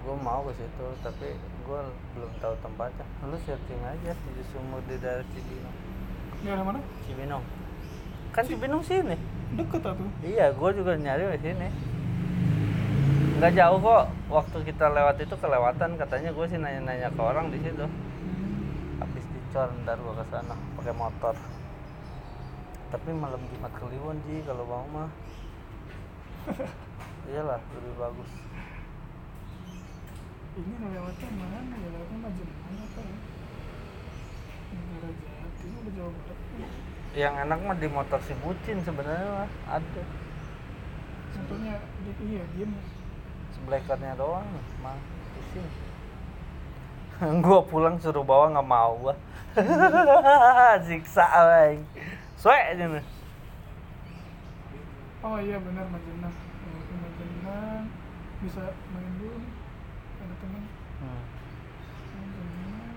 gue mau ke situ tapi gue belum tahu tempatnya. Lu searching aja di sumur di daerah Cibinong. Daerah mana? Cibinong. Kan Cibinong sini. Deket atuh. iya gue juga nyari di sini. Nggak jauh kok waktu kita lewat itu kelewatan. Katanya gue sih nanya-nanya ke orang di situ. Habis dicor ntar gue ke sana pakai motor. Tapi malam Jumat Kliwon sih kalau mau mah. Iyalah lebih bagus Ini lewatnya mana ya? Lewatnya Majenang apa ya? Negara Jati udah jauh banget. yang enak mah di motor si bucin sebenarnya mah ada Contohnya di iya diem. seblekernya doang mah pusing gua pulang suruh bawa nggak mau gua siksa soek aja nih Oh iya benar Majenang. Majenang bisa main dulu nih. Ada teman. hmm. Majenang.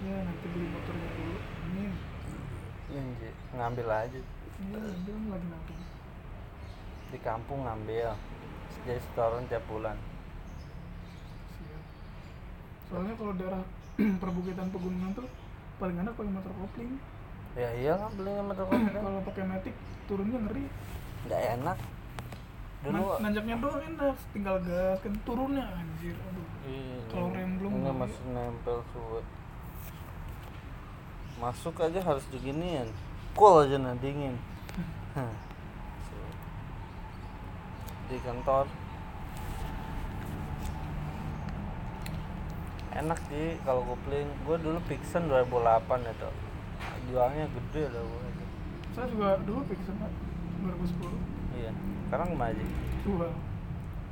Ya nanti beli motornya dulu. Ini, Ji, ngambil aja Ini ambil lagi nanti. di kampung ngambil jadi setoran tiap bulan Siap. Soalnya kalau daerah perbukitan pegunungan tuh paling enak pakai motor kopling. ya iyalah belinya motor kopling kalau pakai matic turunnya ngeri. nggak enak dulu Nan- nanjaknya doang enak, tinggal gas kan turunnya anjir. Aduh. Ih, Kalau rem belum beli. masih nempel suwe masuk aja harus diginiin. Cool aja nah dingin. Di kantor. Enak sih kalau kopling. Gue dulu Pixen 2008 itu jualnya gede lah gue Saya juga dulu Pixel Pak, 2010. iya sekarang gimana sih? Jual.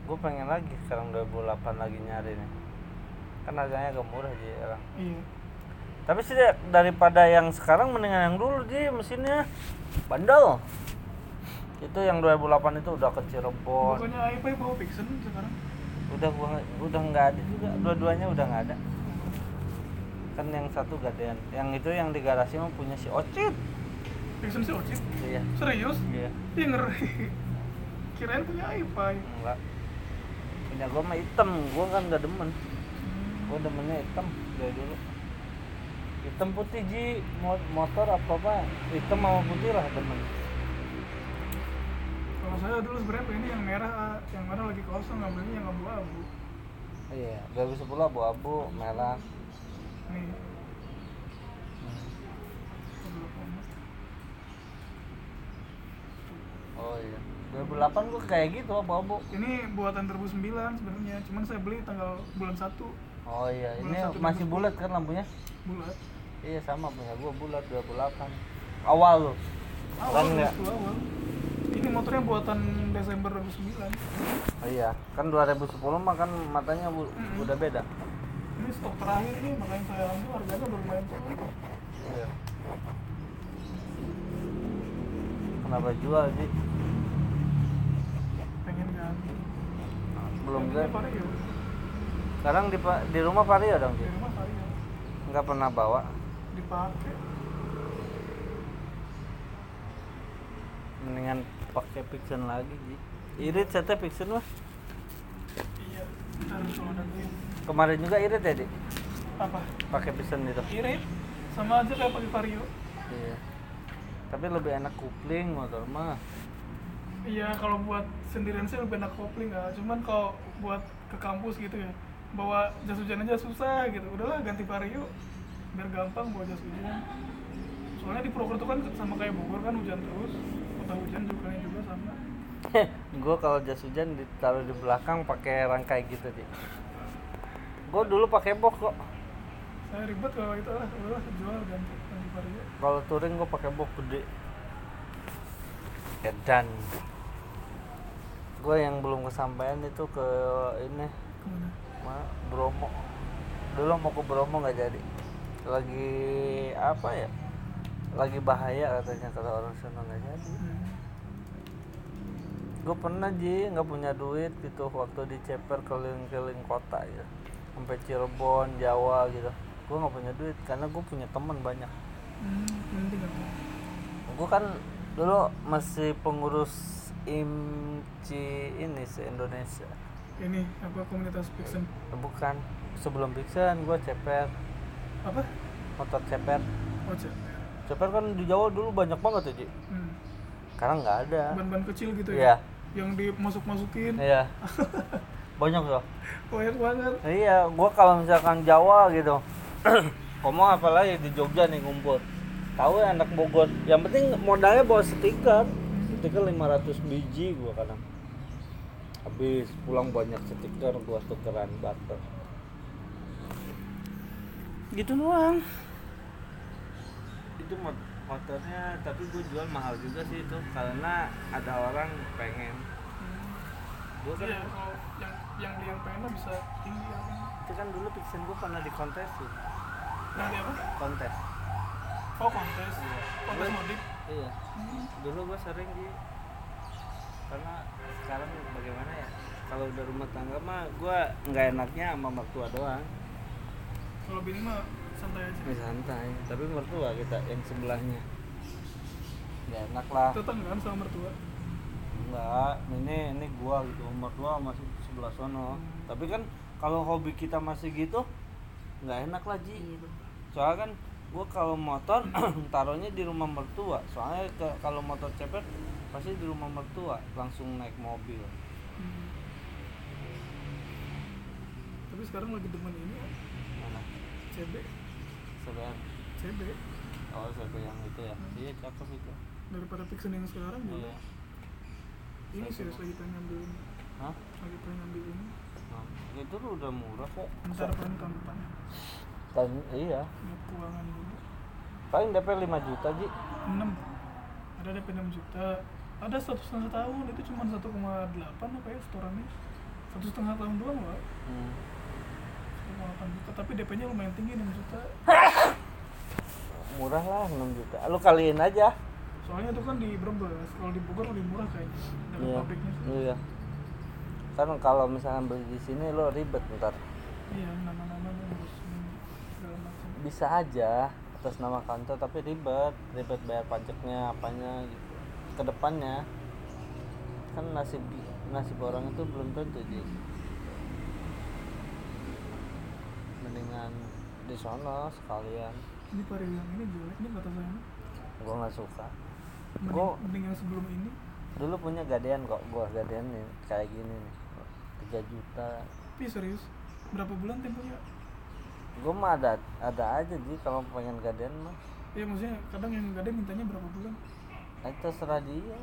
gue pengen lagi sekarang 2008 lagi nyari nih. Kan harganya agak murah sih sekarang Iya. Tapi sih da- daripada yang sekarang mendingan yang dulu sih mesinnya. Bandel. Itu yang 2008 itu udah ke Cirebon. Bukannya IP bawa Pixel sekarang? udah gua udah nggak ada juga. Dua-duanya udah nggak ada. Kan yang satu gadean yang itu yang di garasi mah punya si Ocit. Pixel sih Ocit. iya. Serius? iya. Iya ngeri. Kirain punya IP. enggak. Punya gua mah hitam. Gua kan nggak demen. Gua demennya hitam dari dulu hitam putih ji. Mo- motor apa apa hitam sama putih lah demen Kalau saya dulu sebenarnya pengen yang merah, ah. yang merah lagi kosong ngambilnya yang abu-abu. iya 2010 abu-abu merah. Nih, oh iya. 2008 gua kayak gitu abu-abu. Ini buatan 2009 sebenarnya. Cuman saya beli tanggal bulan 1 oh iya. Ini satu, masih bulat kan lampunya bulat. Iya sama punya gua bulat 28 awal lo awal itu awal. Ini motornya buatan Desember 2009 oh iya kan 2010 mah kan matanya bu- Mm-mm. udah beda. Ini stok terakhir ini makanya saya ambil harganya udah lumayan turun iya. Kenapa jual sih pengen ganti. Belum kan Vario. Sekarang di di rumah Vario dong sih nggak pernah bawa. Dipakai. Mendingan pakai Pixen lagi sih irit saya Pixen mah iya kemarin juga irit ya di apa? Pakai Pixen itu. Irit sama aja kayak pakai Vario. Iya. Tapi lebih enak kupling motor mah. Iya kalau buat sendirian sih lebih enak kopling nggak cuman kalau buat ke kampus gitu ya bawa jas hujan aja susah gitu. Udahlah ganti Vario biar gampang bawa jas hujan. Soalnya di Purwokerto kan sama kayak Bogor kan hujan terus kota hujan juga juga sama. Gue kalau jas hujan ditaruh di belakang pakai rangkai gitu sih gue dulu pakai box kok. Saya ribet kalau itu lah udahlah jual ganti ganti Vario kalau touring gue pakai box gede. Edan gue yang belum kesampaian itu ke ini. Ke mana Bromo. Dulu mau ke Bromo nggak jadi. Lagi apa ya? Lagi bahaya katanya kata orang sana nggak jadi. Hmm. gue pernah ji nggak punya duit gitu waktu di Ceper keliling-keliling kota ya. Sampai Cirebon Jawa gitu. Gue nggak punya duit karena gue punya teman banyak. Hmm, gue kan dulu masih pengurus IMCI ini se Indonesia ini apa komunitas Pixen? Bukan sebelum Pixen gue Ceper. Apa? Motor Ceper. Oh Ceper. Kan di Jawa dulu banyak banget ya Ji. Hmm. sekarang nggak ada. Ban-ban kecil gitu Iya. ya yang dimasuk-masukin? Iya. Banyak loh. Banyak banget. Iya gua kalau misalkan Jawa gitu ngomong apalagi di Jogja nih ngumpul. Tahu ya anak Bogor? Yang penting modalnya bawa stiker. Stiker 500 biji gua kadang habis pulang banyak stiker gua tukeran barter. Gitu doang. Itu mot- motornya tapi gue jual mahal juga sih itu karena ada orang pengen. Gue kan iya kalau yang yang yang pengen bisa tinggi ya kan? Itu kan dulu Pixen gue pernah di kontes tuh. Nanti apa? Kontes. Oh kontes. Iya. kontes modif iya. Hmm. dulu gue sering di karena sekarang bagaimana ya? Kalau udah rumah tangga mah gue nggak enaknya sama mertua doang. Kalau bini mah santai aja. Ya, santai. Tapi mertua kita yang sebelahnya. Nggak enak lah. Tetap kan sama mertua? Enggak ini ini gua gitu. Mertua masih sebelah sono. Tapi kan kalau hobi kita masih gitu nggak enak lah ji. Soalnya kan gua kalau motor taruhnya di rumah mertua. Soalnya kalau motor cepet pasti di rumah mertua. Langsung naik mobil tapi sekarang lagi demen ini mana? CB sebenarnya CB oh saya yang itu ya? Iya cakep itu. Daripada Pixen yang sekarang juga iya. Ini serius lagi pengen ngambil ini. Hah? lagi pengen ngambil ini. Nah, itu udah murah kok. Ntar paling tahun depan Tahun, iya. Ya keuangan dulu. Paling DP 5 juta ji. 6 ada DP 6 juta. Ada satu setengah tahun itu cuma 1,8 apa ya setorannya? Satu setengah tahun doang lah hmm. 1,8 juta tapi DP nya lumayan tinggi 6 juta. Murah lah 6 juta. Lu kaliin aja. Soalnya itu kan di Brebes kalau di Bogor lebih murah kayaknya dari iya pabriknya sih. iya. Kan kalau misalkan beli di sini lo ribet ntar. Iya nama-namanya harus ini, segala macam. Bisa aja atas nama kantor tapi ribet. Ribet bayar pajaknya apanya gitu. Ke depannya kan nasib nasib orang itu belum tentu jadi mendingan di sono sekalian. Ini vario yang ini jelek nih kata saya. Gua nggak suka. Mending, Gua- mending yang sebelum ini. Dulu punya gadean kok gua gadean nih kayak gini nih. 3 juta. Tapi serius berapa bulan temponya? Gua mah ada ada aja sih kalau pengen gadean mah. Ya maksudnya kadang yang gade mintanya berapa bulan? Eh, terserah dia.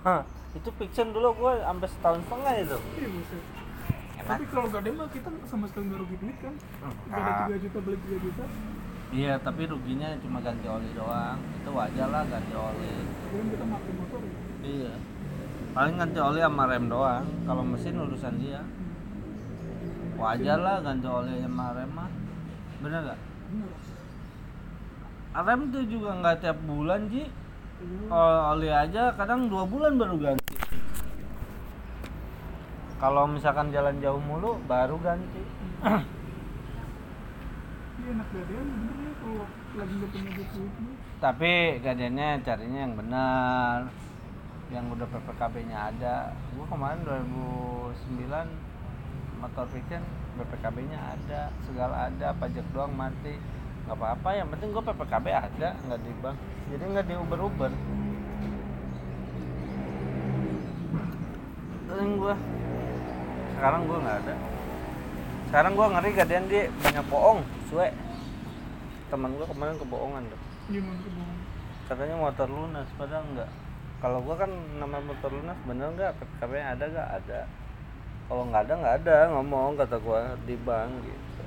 Hah, itu fiction dulu gue sampai setahun setengah itu. Iya Enak. Tapi kalau gak ada mah kita sama sekali nggak rugi duit kan? Gak ada Ah. 3 juta beli 3 juta. Iya tapi ruginya cuma ganti oli doang. Itu wajar lah ganti oli. Kan kita pakai motor ya. Iya. Paling ganti oli sama rem doang. Kalau mesin urusan dia. Wajar lah ganti oli sama rem mah. Bener gak bener. Rem tuh juga nggak tiap bulan ji. Iya. Oli aja kadang dua bulan baru ganti kalau misalkan jalan jauh mulu baru ganti. Iya enak gadean bener kalau lagi gak punya duit tapi gajiannya carinya yang benar yang udah PPKB nya ada. Gua kemarin 2009 motor fiction PPKB nya ada segala ada pajak doang mati. Nggak apa-apa yang penting gua PPKB ada nggak di bank. Jadi nggak di Uber Uber Sering gua sekarang gua nggak ada. Sekarang gua ngeri gadean dia banyak bohong suwe. Teman gua kemarin kebohongan tuh gimana kebohongan. Katanya motor lunas padahal enggak kalau gua kan nama motor lunas bener nggak? -nya ada nggak? Ada. Kalau nggak ada nggak ada ngomong kata gua di bank gitu.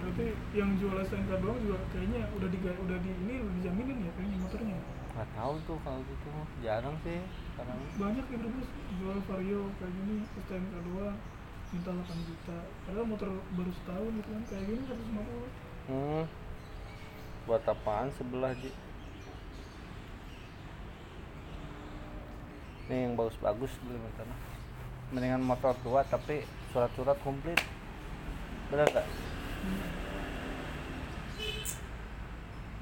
Berarti yang jual STNK doang juga kayaknya udah di udah di ini udah dijaminin ya kayaknya motornya. Nggak tahu tuh kalau gitu. Jarang sih sekarang. Banyak ya bro jual vario kayak gini STNK doang minta 8 juta. Padahal motor baru setahun gitu kan kayak gini 150 hmm. buat apaan sebelah ji? Ini yang bagus-bagus beli motor mendingan motor tua tapi surat-surat komplit. Bener gak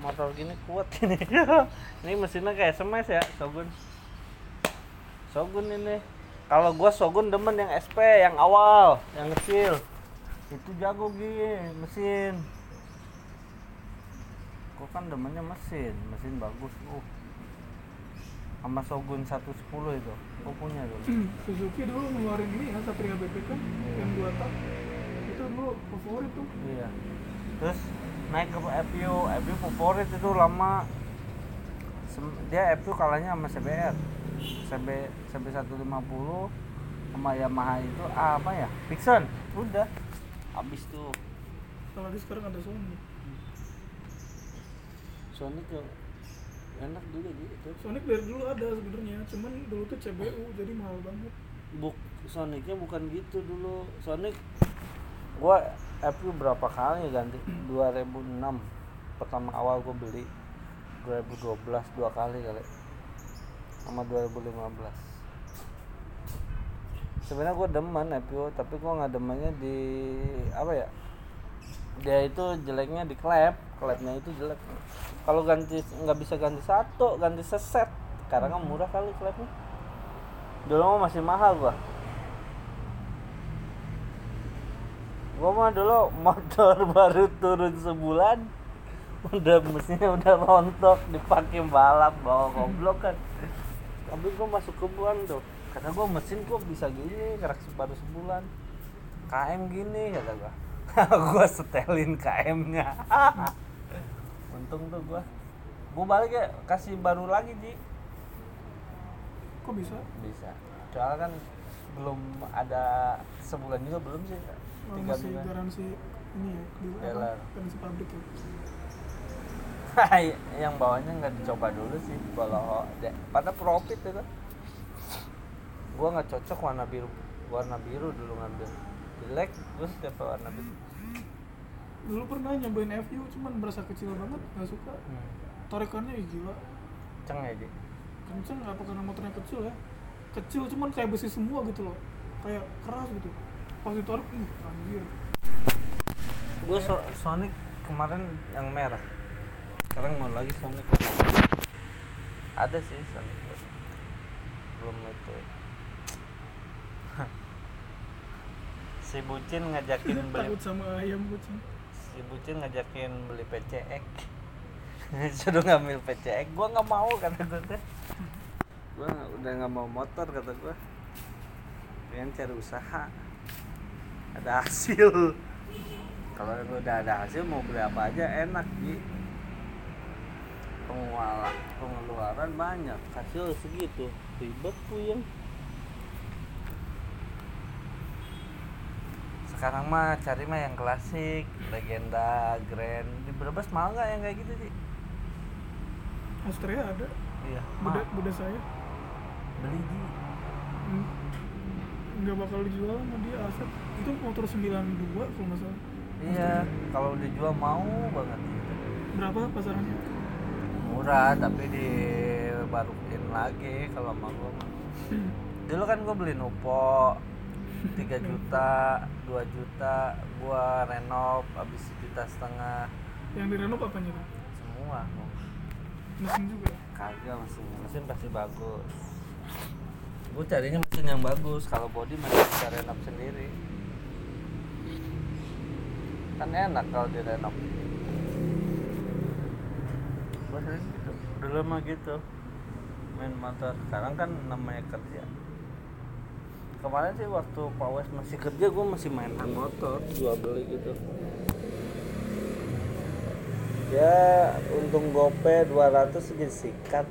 motor gini kuat ini. Ini mesinnya kayak SMS ya Shogun Shogun ini kalau gua Shogun demen yang SP yang awal yang kecil. Itu jago gini mesin. Gua kan demennya mesin. Mesin bagus uh sama Shogun 110 itu. Gua punya dulu. Suzuki dulu ngeluarin ini ya Satria BP kan? Yang dua tak. Itu dulu favorit tuh. Iya. Terus naik ke FU, FU favorit itu lama. Dia FU kalahnya sama CBR. CB CB 150 sama Yamaha itu ah, apa ya? Vixen. Udah. Habis tuh. apalagi sekarang ada Sony Sonic yang enak juga gitu. Sonic dari dulu ada sebenarnya cuman dulu tuh CBU jadi mahal banget Buk Sonicnya bukan gitu dulu. Sonic gua FU berapa kali ganti? 2006 pertama awal gua beli 2012 dua kali kali sama 2015 sebenarnya gue demen FU tapi gue nggak demennya di apa ya dia itu jeleknya di klep klepnya itu jelek. Kalau ganti nggak bisa ganti satu ganti seset karena kan murah kali klepnya dulu mah masih mahal gua. Gua mah dulu motor baru turun sebulan udah mesinnya udah rontok dipakai balap bawa goblok kan tapi gua masuk ke buan tuh kata gua mesin gua bisa gini kerak baru sebulan. KM gini kata gua. Gua setelin KM nya untung tuh gua. Gua balik ya kasih baru lagi ji. Kok bisa? Bisa. Soalnya kan belum ada sebulan juga belum sih Oh, tiga masih bulan. garansi ini ya di garansi pabrik ya yang bawahnya nggak dicoba dulu sih kalau pada profit itu. Gua nggak cocok warna biru warna biru dulu ngambil. Jelek terus setiap warna biru. Dulu pernah nyobain FU cuman berasa kecil banget nggak suka. Hmm. tarikannya ih, gila. Ceng aja kenceng apa karena motornya kecil ya. Kecil cuman kayak besi semua gitu loh. Kayak keras gitu. Pas ditarik ih anjir. Gua so- Sonic kemarin yang merah sekarang mau lagi Sonic ada sih Sonic belum itu. Si bucin ngajakin beli takut sama ayam kucing si bucin ngajakin beli PCX. Suruh ngambil PCX. Gua nggak mau kata gue teh. Gua udah nggak mau motor kata gua. Pengen cari usaha. Ada hasil. Kalau udah ada hasil mau beli apa aja enak Ji pengeluaran pengeluaran banyak hasil segitu. Ribet puyeng. Sekarang mah cari mah yang klasik legenda grand. Di Brebes mau nggak yang kayak gitu sih Astrea ada. Iya Buda, mau Buda saya. Beli ji. Hmm. nggak bakal dijual sama dia aset itu motor 92 kalau nggak salah. Iya kalau dijual mau banget gitu berapa pasarannya murah tapi dibaruin lagi kalau mau mah. Dulu kan gua beli Nupo 3 juta 2 juta gua renov habis sejuta setengah. Yang direnov apanya tuh semua mesin juga kagak mesin. Mesin pasti bagus. Gue carinya mesin yang bagus. Kalau body masih bisa renov sendiri. Kan enak kalau direnov sering gitu. Dulu mah gitu. Main motor sekarang kan namanya kerja. Kemarin sih waktu Pak Wes masih kerja gue masih main motor jual beli gitu. Ya untung gope 200 segini sikat.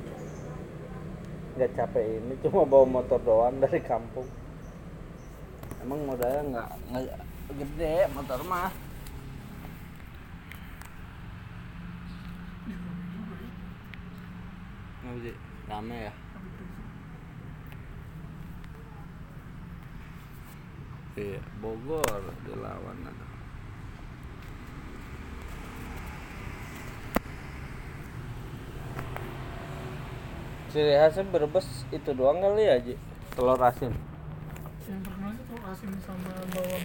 Nggak capek ini cuma bawa motor doang dari kampung. Emang modalnya nggak nggak gede motor mah sih rame ya iya Bogor dilawan ada ciri khasnya berbes itu doang kali ya Ji? Telur asin. Yang terkenal itu telur asin sama bawang.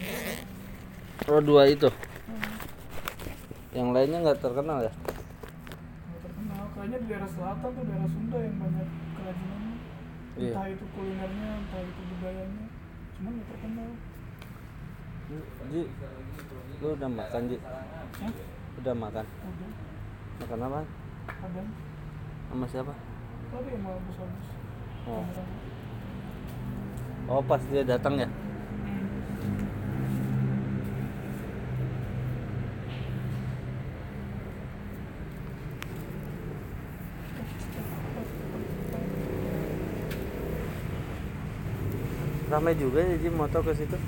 Oh dua itu? Yang lainnya nggak terkenal ya kayaknya di daerah selatan tuh daerah Sunda yang banyak kerajinannya Iya. entah itu kulinernya entah itu budayanya. Cuman nggak terkenal. Ji lu udah makan Ji? Hah? udah makan? Udah. Makan apa? Kadang sama siapa? Tadi yang mau habis-habis. Oh. Oh pas dia datang ya ramai juga ya motor ke situ.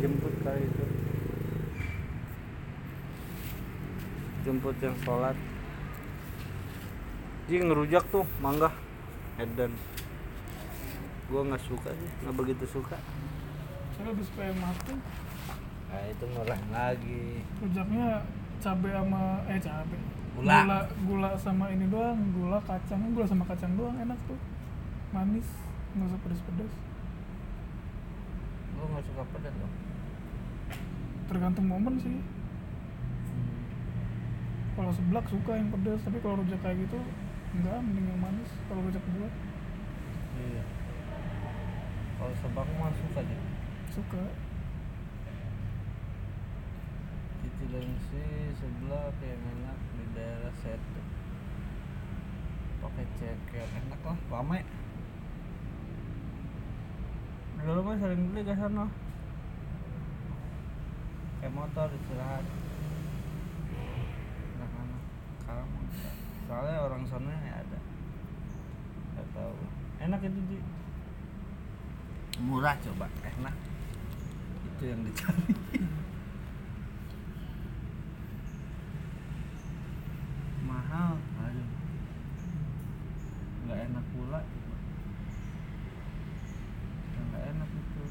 Jemput kali itu. Jemput yang sholat. Ji ngerujak tuh mangga Edan. Gua nggak suka sih nggak begitu suka. Saya lebih suka yang matang nah itu murah lagi. Rujaknya cabe sama eh cabe Gula. gula gula sama ini doang gula kacang. Gula sama kacang doang enak tuh. Manis nggak usah pedes pedes gua nggak suka pedas dong? Tergantung momen sih. Kalau seblak suka yang pedes tapi kalau rujak kayak gitu enggak mending yang manis. Kalau rujak gula. Iya. Kalau sebak mah suka aja suka. Di Cilengsi sebelah yang enak daerah Setu pakai ceker enak lah rame. Dulu mah sering beli ke sana. Kayak motor istirahat. Anak-anak soalnya orang sana ya ada. Nggak tahu. Enak itu di murah coba. Enak. Itu yang dicari mahal aduh. Nggak enak pula. Nggak enak itu.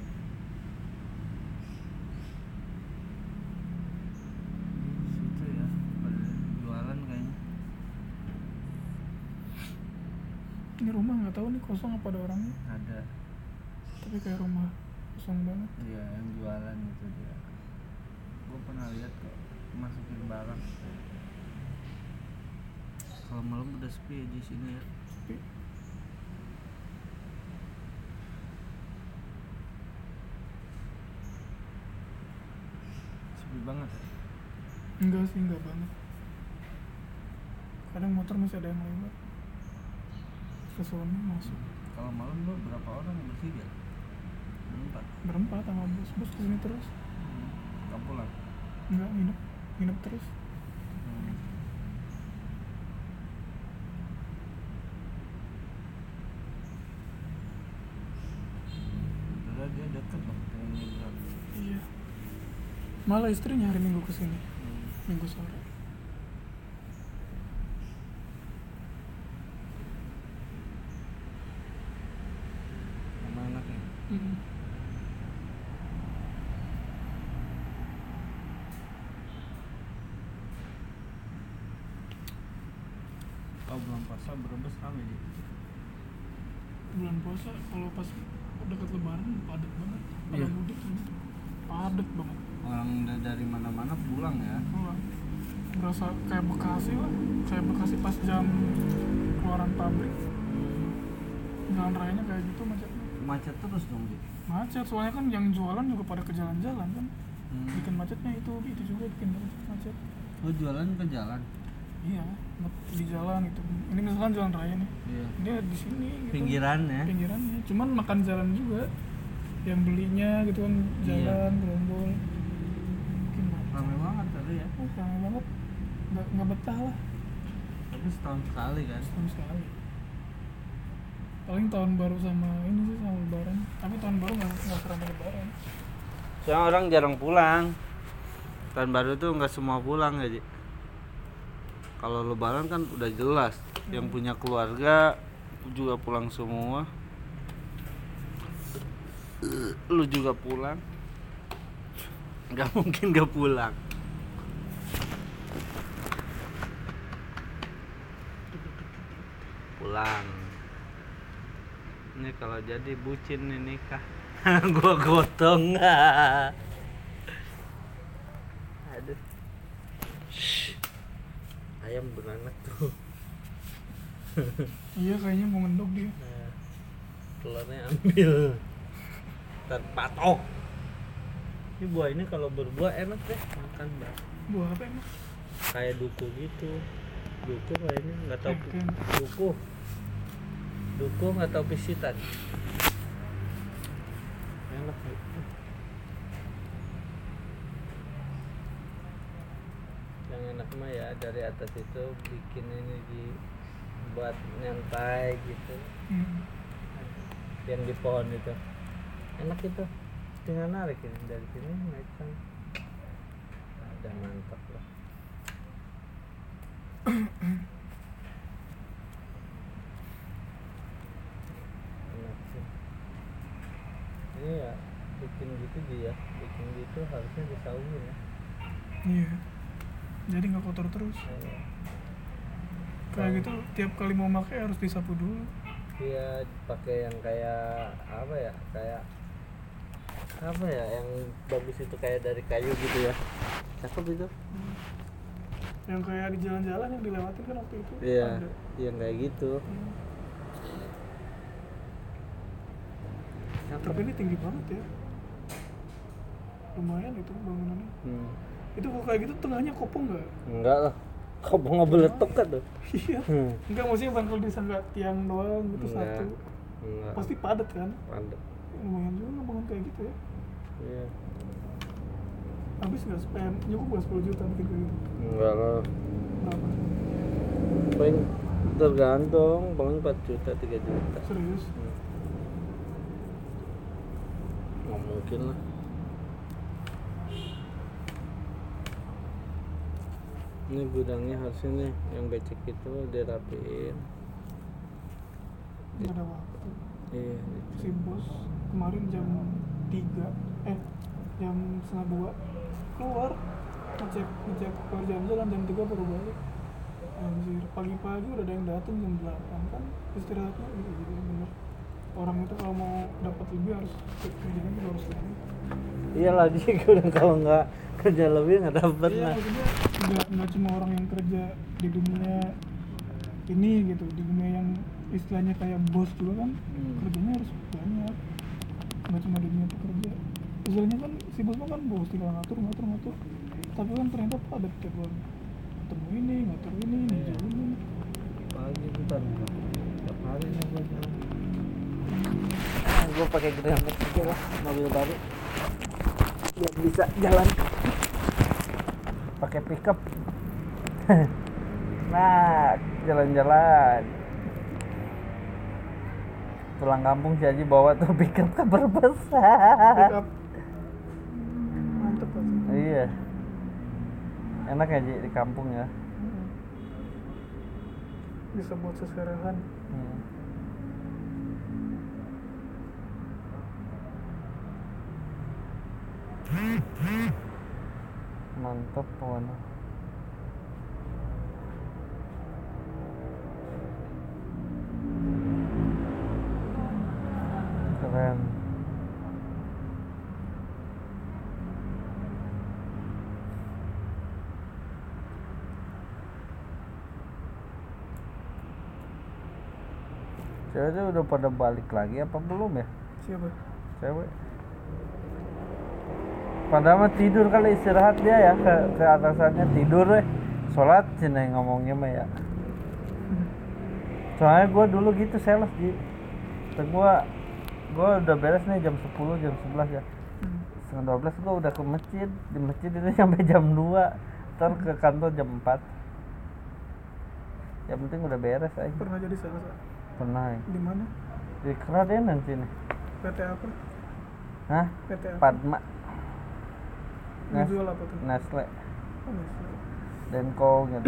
Situ ya pada jualan kayaknya. Ini rumah nggak tahu nih kosong apa ada orangnya? Ada. Tapi kayak rumah kosong banget. Iya yang jualan itu dia. Gue pernah lihat kok masukin barang kalau malam udah sepi ya di sini ya. Tapi sepi banget ya? Enggak sih enggak banget. Kadang motor masih ada yang lewat. Ke sono masuk. Kalau malam lo berapa orang bertiga? Empat berempat sama bos. Bos ke sini terus. Nggak pulang? Enggak nginep. Nginep terus iya. Malah istrinya hari minggu ke sini. Hmm. minggu sore. Sama anaknya? Mm. oh bulan puasa berbes rame sih bulan puasa kalau pas dekat lebaran padat banget. Pada Iya. mudik ini padat banget. Orang da- dari mana-mana pulang ya. Pulang. berasa kayak Bekasi lah. Kayak Bekasi pas jam keluaran pabrik. Jalan rayanya kayak gitu macetnya macet terus dong Ji. macet soalnya kan yang jualan juga pada ke jalan-jalan kan. Hmm. bikin macetnya itu itu juga bikin macet oh jualan ke jalan iya di jalan gitu. Ini misalkan jalan raya nih. Iya. Dia di sini gitu. Pinggiran ya pinggirannya. Cuman makan jalan juga. Yang belinya gitu kan Iya. jalan gerombol. Bikin macet rame banget tadi ya. Oh, rame banget. Nggak nggak betah lah. Tapi setahun sekali kan. Setahun sekali. Paling tahun baru sama ini sih sama lebaran. Tapi tahun baru nggak nggak serame lebaran. Soalnya orang jarang pulang. Tahun baru tuh nggak semua pulang ya Ji. Kalau lebaran kan udah jelas yang punya keluarga juga pulang semua. Lu juga pulang. Nggak mungkin gak pulang. Pulang. Ini kalau jadi bucin nih nikah. Gua gotong aduh Shh. Ayam beranak tuh iya kayaknya mau ngendok dia. Nah, telurnya ambil. Terpatok ini buah ini kalau berbuah enak deh makan mbak. Buah apa emang? Kayak duku gitu. Duku kayaknya nggak tahu. Duku. Duku. Nggak tahu pisitan. Enak enak mah ya dari atas itu bikin ini di buat nyantai gitu. Hmm. yang di pohon itu. Enak itu. Tinggal narik ini dari sini naik sana ada mantap lah. Enak sih. Ini ya bikin gitu dia. Bikin gitu harusnya disauhin ya. Iya jadi nggak kotor terus. Kayak- gitu tiap kali mau pakai harus disapu dulu. Iya pakai yang kayak apa ya kayak apa ya yang bagus itu kayak dari kayu gitu ya. Cakep itu. Yang kayak di jalan-jalan yang dilewatin kan waktu itu iya ada. yang kayak gitu. Hmm. cakep. Tapi ini tinggi banget ya. Lumayan itu bangunannya. Hmm. Itu kalau kayak gitu tengahnya kopong nggak? Enggak lah. Kau mau ngabeletok kan tuh? Iya. Hmm. enggak maksudnya bang kalau disangka tiang doang gitu Enggak. satu. Enggak. Pasti padat kan? Padat. lumayan juga ngebangun kayak gitu ya. Iya. Habis nggak spend? Nyukup nggak 10 juta bikin kayak gitu? Enggak lah. Berapa paling tergantung paling 4 juta 3 juta. Serius? Hmm. nggak mungkin lah ini gudangnya harusnya nih yang becek itu dirapiin. Nggak ada waktu. Iya si bos kemarin jam 3 eh jam setengah dua. Keluar ngecek ngecek keluar jalan-jalan jam 3 baru balik. Anjir pagi-pagi udah ada yang datang jam 8 kan istirahatnya gitu jadi bener. Orang itu kalau mau dapat lebih harus kerjanya juga harus lebih. Iya lagi udah kalau nggak kerja lebih nggak dapet iya lah maksudnya nggak nggak cuma orang yang kerja di dunia ini gitu di dunia yang istilahnya kayak bos juga kan Hmm. kerjanya harus banyak. Nggak cuma di dunia pekerja. Istilahnya kan si bos kan bos tinggal ngatur ngatur ngatur. Tapi kan ternyata tiap hari ngatur ini ngatur ini Iya. ngatur ini pagi bentar tiap hari nih gua jalan. Ah, gua pakai Max aja lah mobil baru. Biar bisa jalan pakai pickup. Nah jalan-jalan. Pulang kampung si Aji bawa tuh pickup besar up mantep iya. Enak ya Ji di kampung ya. Mm. bisa buat seserahan. Hmm. Mantap pokoknya. Keren. Ceweknya udah pada balik lagi apa belum ya? Siapa? Cewek padahal mah tidur kali istirahat dia ya ke ke atasannya tidur deh sholat cina ngomongnya mah ya. Soalnya gua dulu gitu sales di gua gua udah beres nih jam 10 jam 11 ya. Setengah 12 gua udah ke masjid di masjid itu sampai jam 2 ntar ke kantor jam 4 yang penting udah beres aja pernah jadi sales ah? pernah ya di mana? Di keradenan sini. PT apa? Hah? PT apa? Padma Nes- Ngejual apa tuh? Nestle. Oh, Nestle. Denko gitu.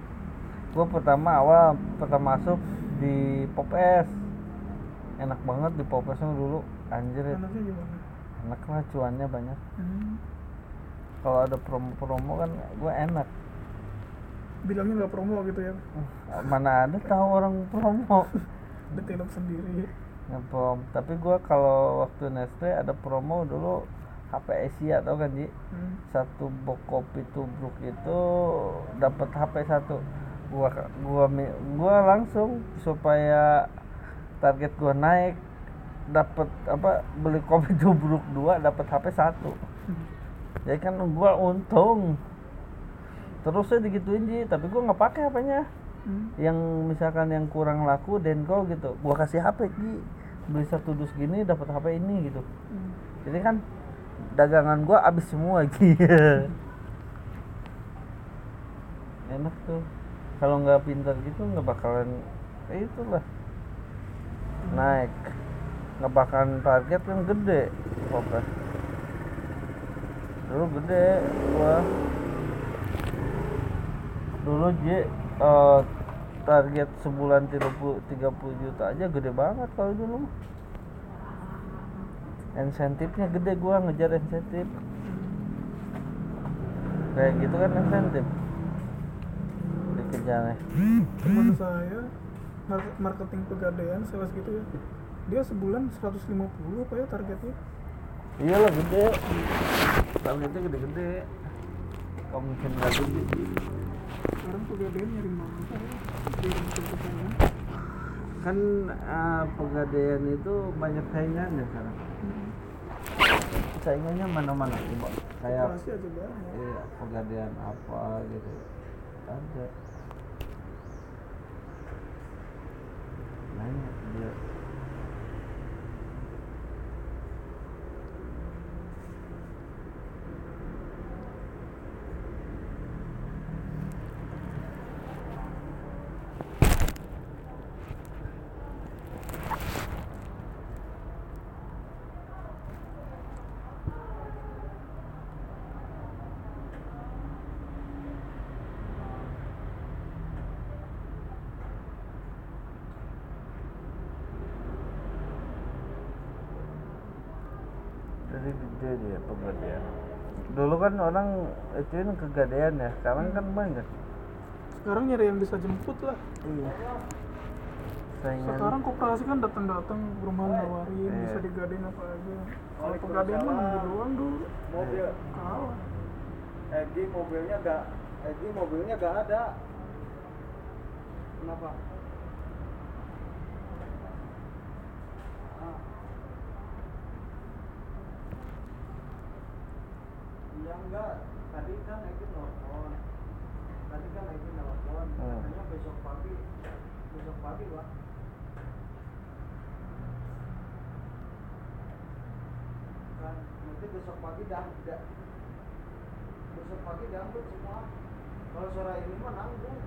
Gue pertama awal pertama masuk di Pop S. Enak banget di Pop S dulu. Anjir. Ya. anaknya gimana? Enak lah cuannya banyak. Hmm. kalau ada promo-promo kan gue enak. Bilangnya nggak promo gitu ya? Uh, mana ada tahu orang promo. Detail sendiri. Ngeprom. Tapi gue kalau waktu Nestle ada promo dulu HP Asia tau kan Ji? Hmm. satu box kopi tubruk itu dapat HP satu. Gua gua gua langsung supaya target gua naik dapat apa beli kopi tubruk dua dapat HP satu. Jadi kan gua untung. Terusnya digituin Ji tapi gua nggak pakai HP-nya Hmm. yang misalkan yang kurang laku Denko gitu. Gua kasih HP Ji. Beli satu dus gini dapat HP ini gitu. Hmm. jadi kan dagangan gua habis semua Ji enak tuh. Kalau nggak pintar gitu nggak bakalan ya itulah. Naik. Nggak bakalan target kan gede Popes dulu gede gua. Dulu J eh, target sebulan 30 30 juta aja gede banget kalau dulu insentifnya gede gua ngejar insentif. Kayak gitu kan insentif. Dikejarnya teman saya mar- marketing pegadaian sales gitu ya. Dia sebulan 150 apa ya targetnya? Iyalah gede. Targetnya gede-gede. Kamu mungkin nggak gede? Sekarang pegadaian nyari mana? Kan kan eh, pegadaian itu banyak saingannya sekarang saingannya mana-mana coba. Kayak iya pegadaian apa gitu. Ada. Banyak dia jadi gede dia pegadaian dulu kan orang ituin kegadean ya sekarang kan banyak. Sekarang nyari yang bisa jemput lah. Iya. Saingan. Sekarang koperasi kan datang-datang ke rumah nawarin Iya. bisa digadein apa aja. Kalau pegadaian mah nunggu doang dulu. Mobil. Kalah. Egi mobilnya gak Egi mobilnya gak ada. Kenapa Ah. Iya enggak, tadi kan Egi nelfon. Tadi kan Egi nelfon, Hmm. katanya besok pagi Besok pagi pak. Kan, nanti besok pagi dah, dah. Besok pagi diangkut semua. Kalau sore ini mah nanggung.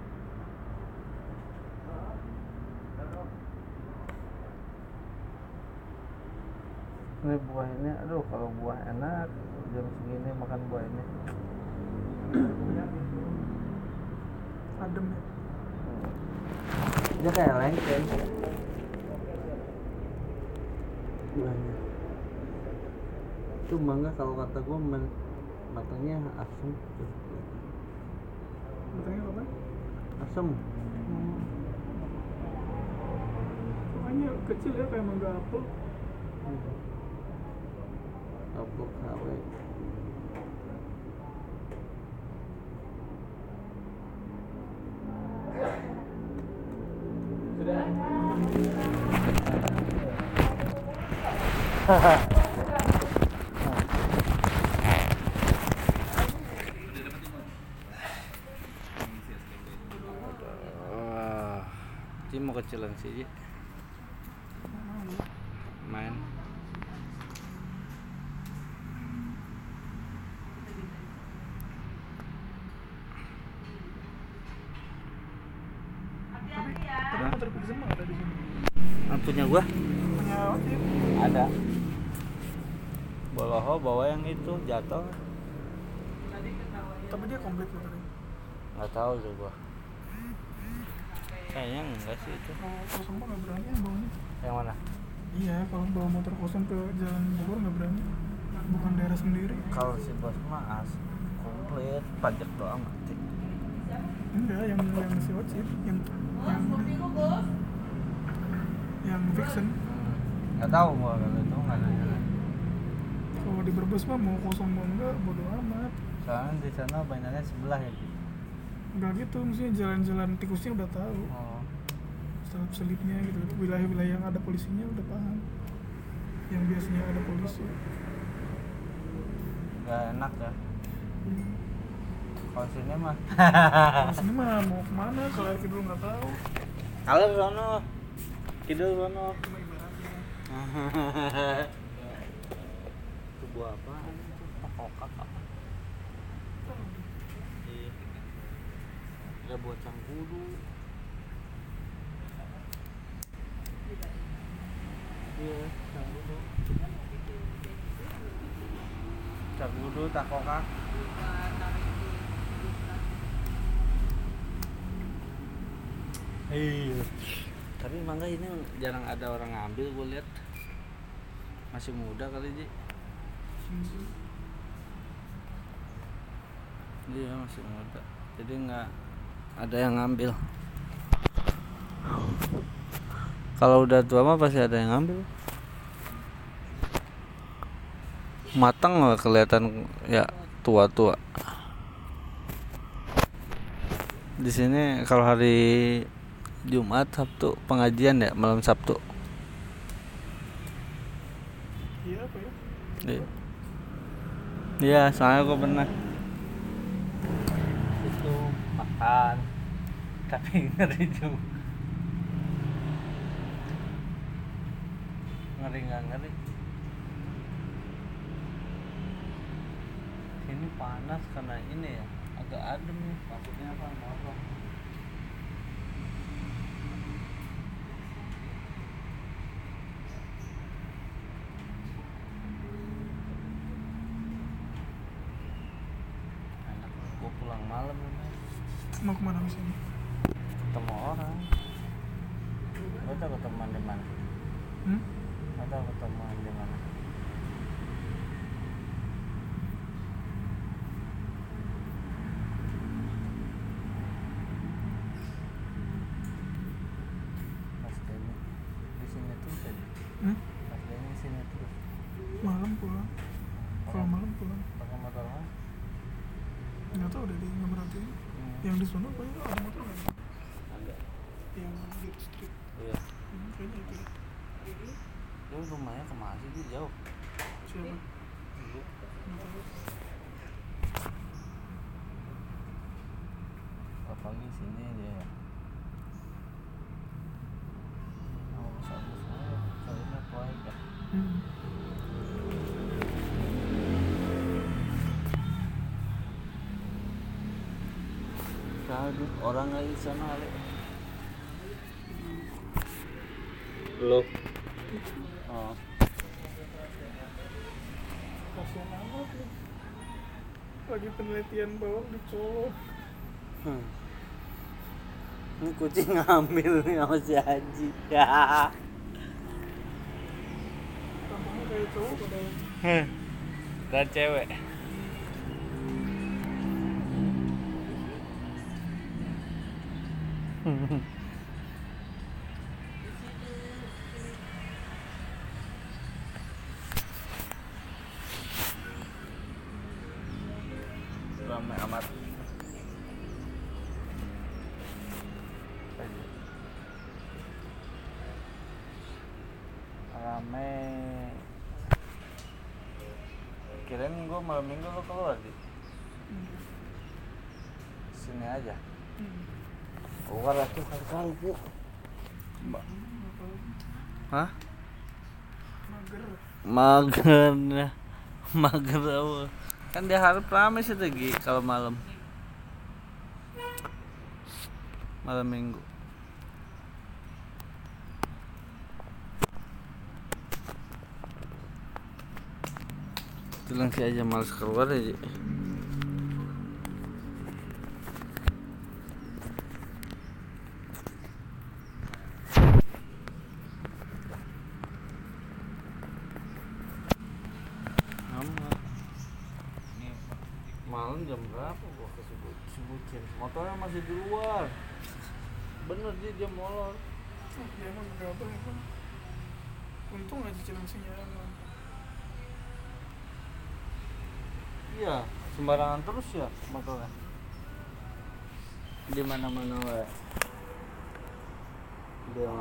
Heeh. Kalau- ini buah ini aduh kalau buah enak jam segini makan buah ini adem ya? Dia kayak lengkeng buahnya. Itu mangga kalau kata gua men matangnya asam katanya apa? Asam Hmm. Makanya kecil ya kayak mangga apel. Apel kawe Wah, Ci mau kecilan sih, Ci. Main. tapi motor Pixel mah ada di sini Ah, punya gua? punya ojek Ada. Boloho bawa yang itu jatuh. tapi dia komplit motornya Nggak tahu tuh gua. Kayaknya enggak sih itu. kalau kosong mah nggak berani ya bawanya Yang mana? iya kalau bawa motor kosong ke jalan Bogor nggak berani bukan daerah sendiri Kalau si bos mah as komplit pajak doang mati. enggak yang yang si ojek yang yang yang Vixen Nggak tahu gua kalau itu nggak nanya. Kalau di Brebes mah mau kosong mau enggak bodo amat Soalnya di sana banyaknya sebelah ya. Ci. enggak gitu maksudnya jalan-jalan tikusnya udah tahu Oh. selip selipnya gitu wilayah-wilayah yang ada polisinya udah paham yang biasanya ada polisi Nggak enak ya. hmm. Kalau sini mah. Kalau sini mah mau ke mana kalau kidul nggak tahu Kalau sono. Kidul sono. buah apaan? Itu pakokak apa ada buah cangkudu. Iya cangkudu. Cangkudu takokak iya. Tapi mangga ini jarang ada orang ngambil gue lihat. Masih muda kali ji Iya masih muda. Jadi nggak ada yang ngambil. Kalau udah tua mah pasti ada yang ngambil. Matang lah kelihatan ya tua-tua. Di sini kalau hari Jumat Sabtu pengajian ya malam Sabtu. Iya apa ya? Iya. Iya, soalnya aku pernah. Itu makan. Tapi ngeri juga. Ngeri nggak ngeri. Sini panas karena ini ya. Agak adem nih. Maksudnya apa? Maaf. enak gua pulang malam ini mau ke mana habis ini ketemu orang gak tau ketemuan di mana hmm? gak tau ketemuan di mana Mas Denny di sini terus aja Hmm? Mas Denny di sini terus malam pulang kalau malam pulang pakai motor mana nggak tahu deh dia nggak merhatiin Hmm. yang Kagak orang lagi di sana kali. Lo. Oh. lagi penelitian bawang dicolok Hmm. Ini kucing ngambil nih sama si Haji. Ya. kayak cowok padahal Dan cewek. Malam minggu lo keluar di sini aja. Keluar aku kali-kali bu. Hah? mager Mager. Mager apa? Kan dia harap rame sih lagi kalau malam. Malam minggu. Bilang sih aja males keluar aja. Sama. Malam jam berapa gua ke Sebut Sebutin. Motornya masih di luar. Bener dia dia molor. Dia emang gak apa ya untung aja cilengsinya Iya, sembarangan terus ya motornya. Di mana-mana wae. Dia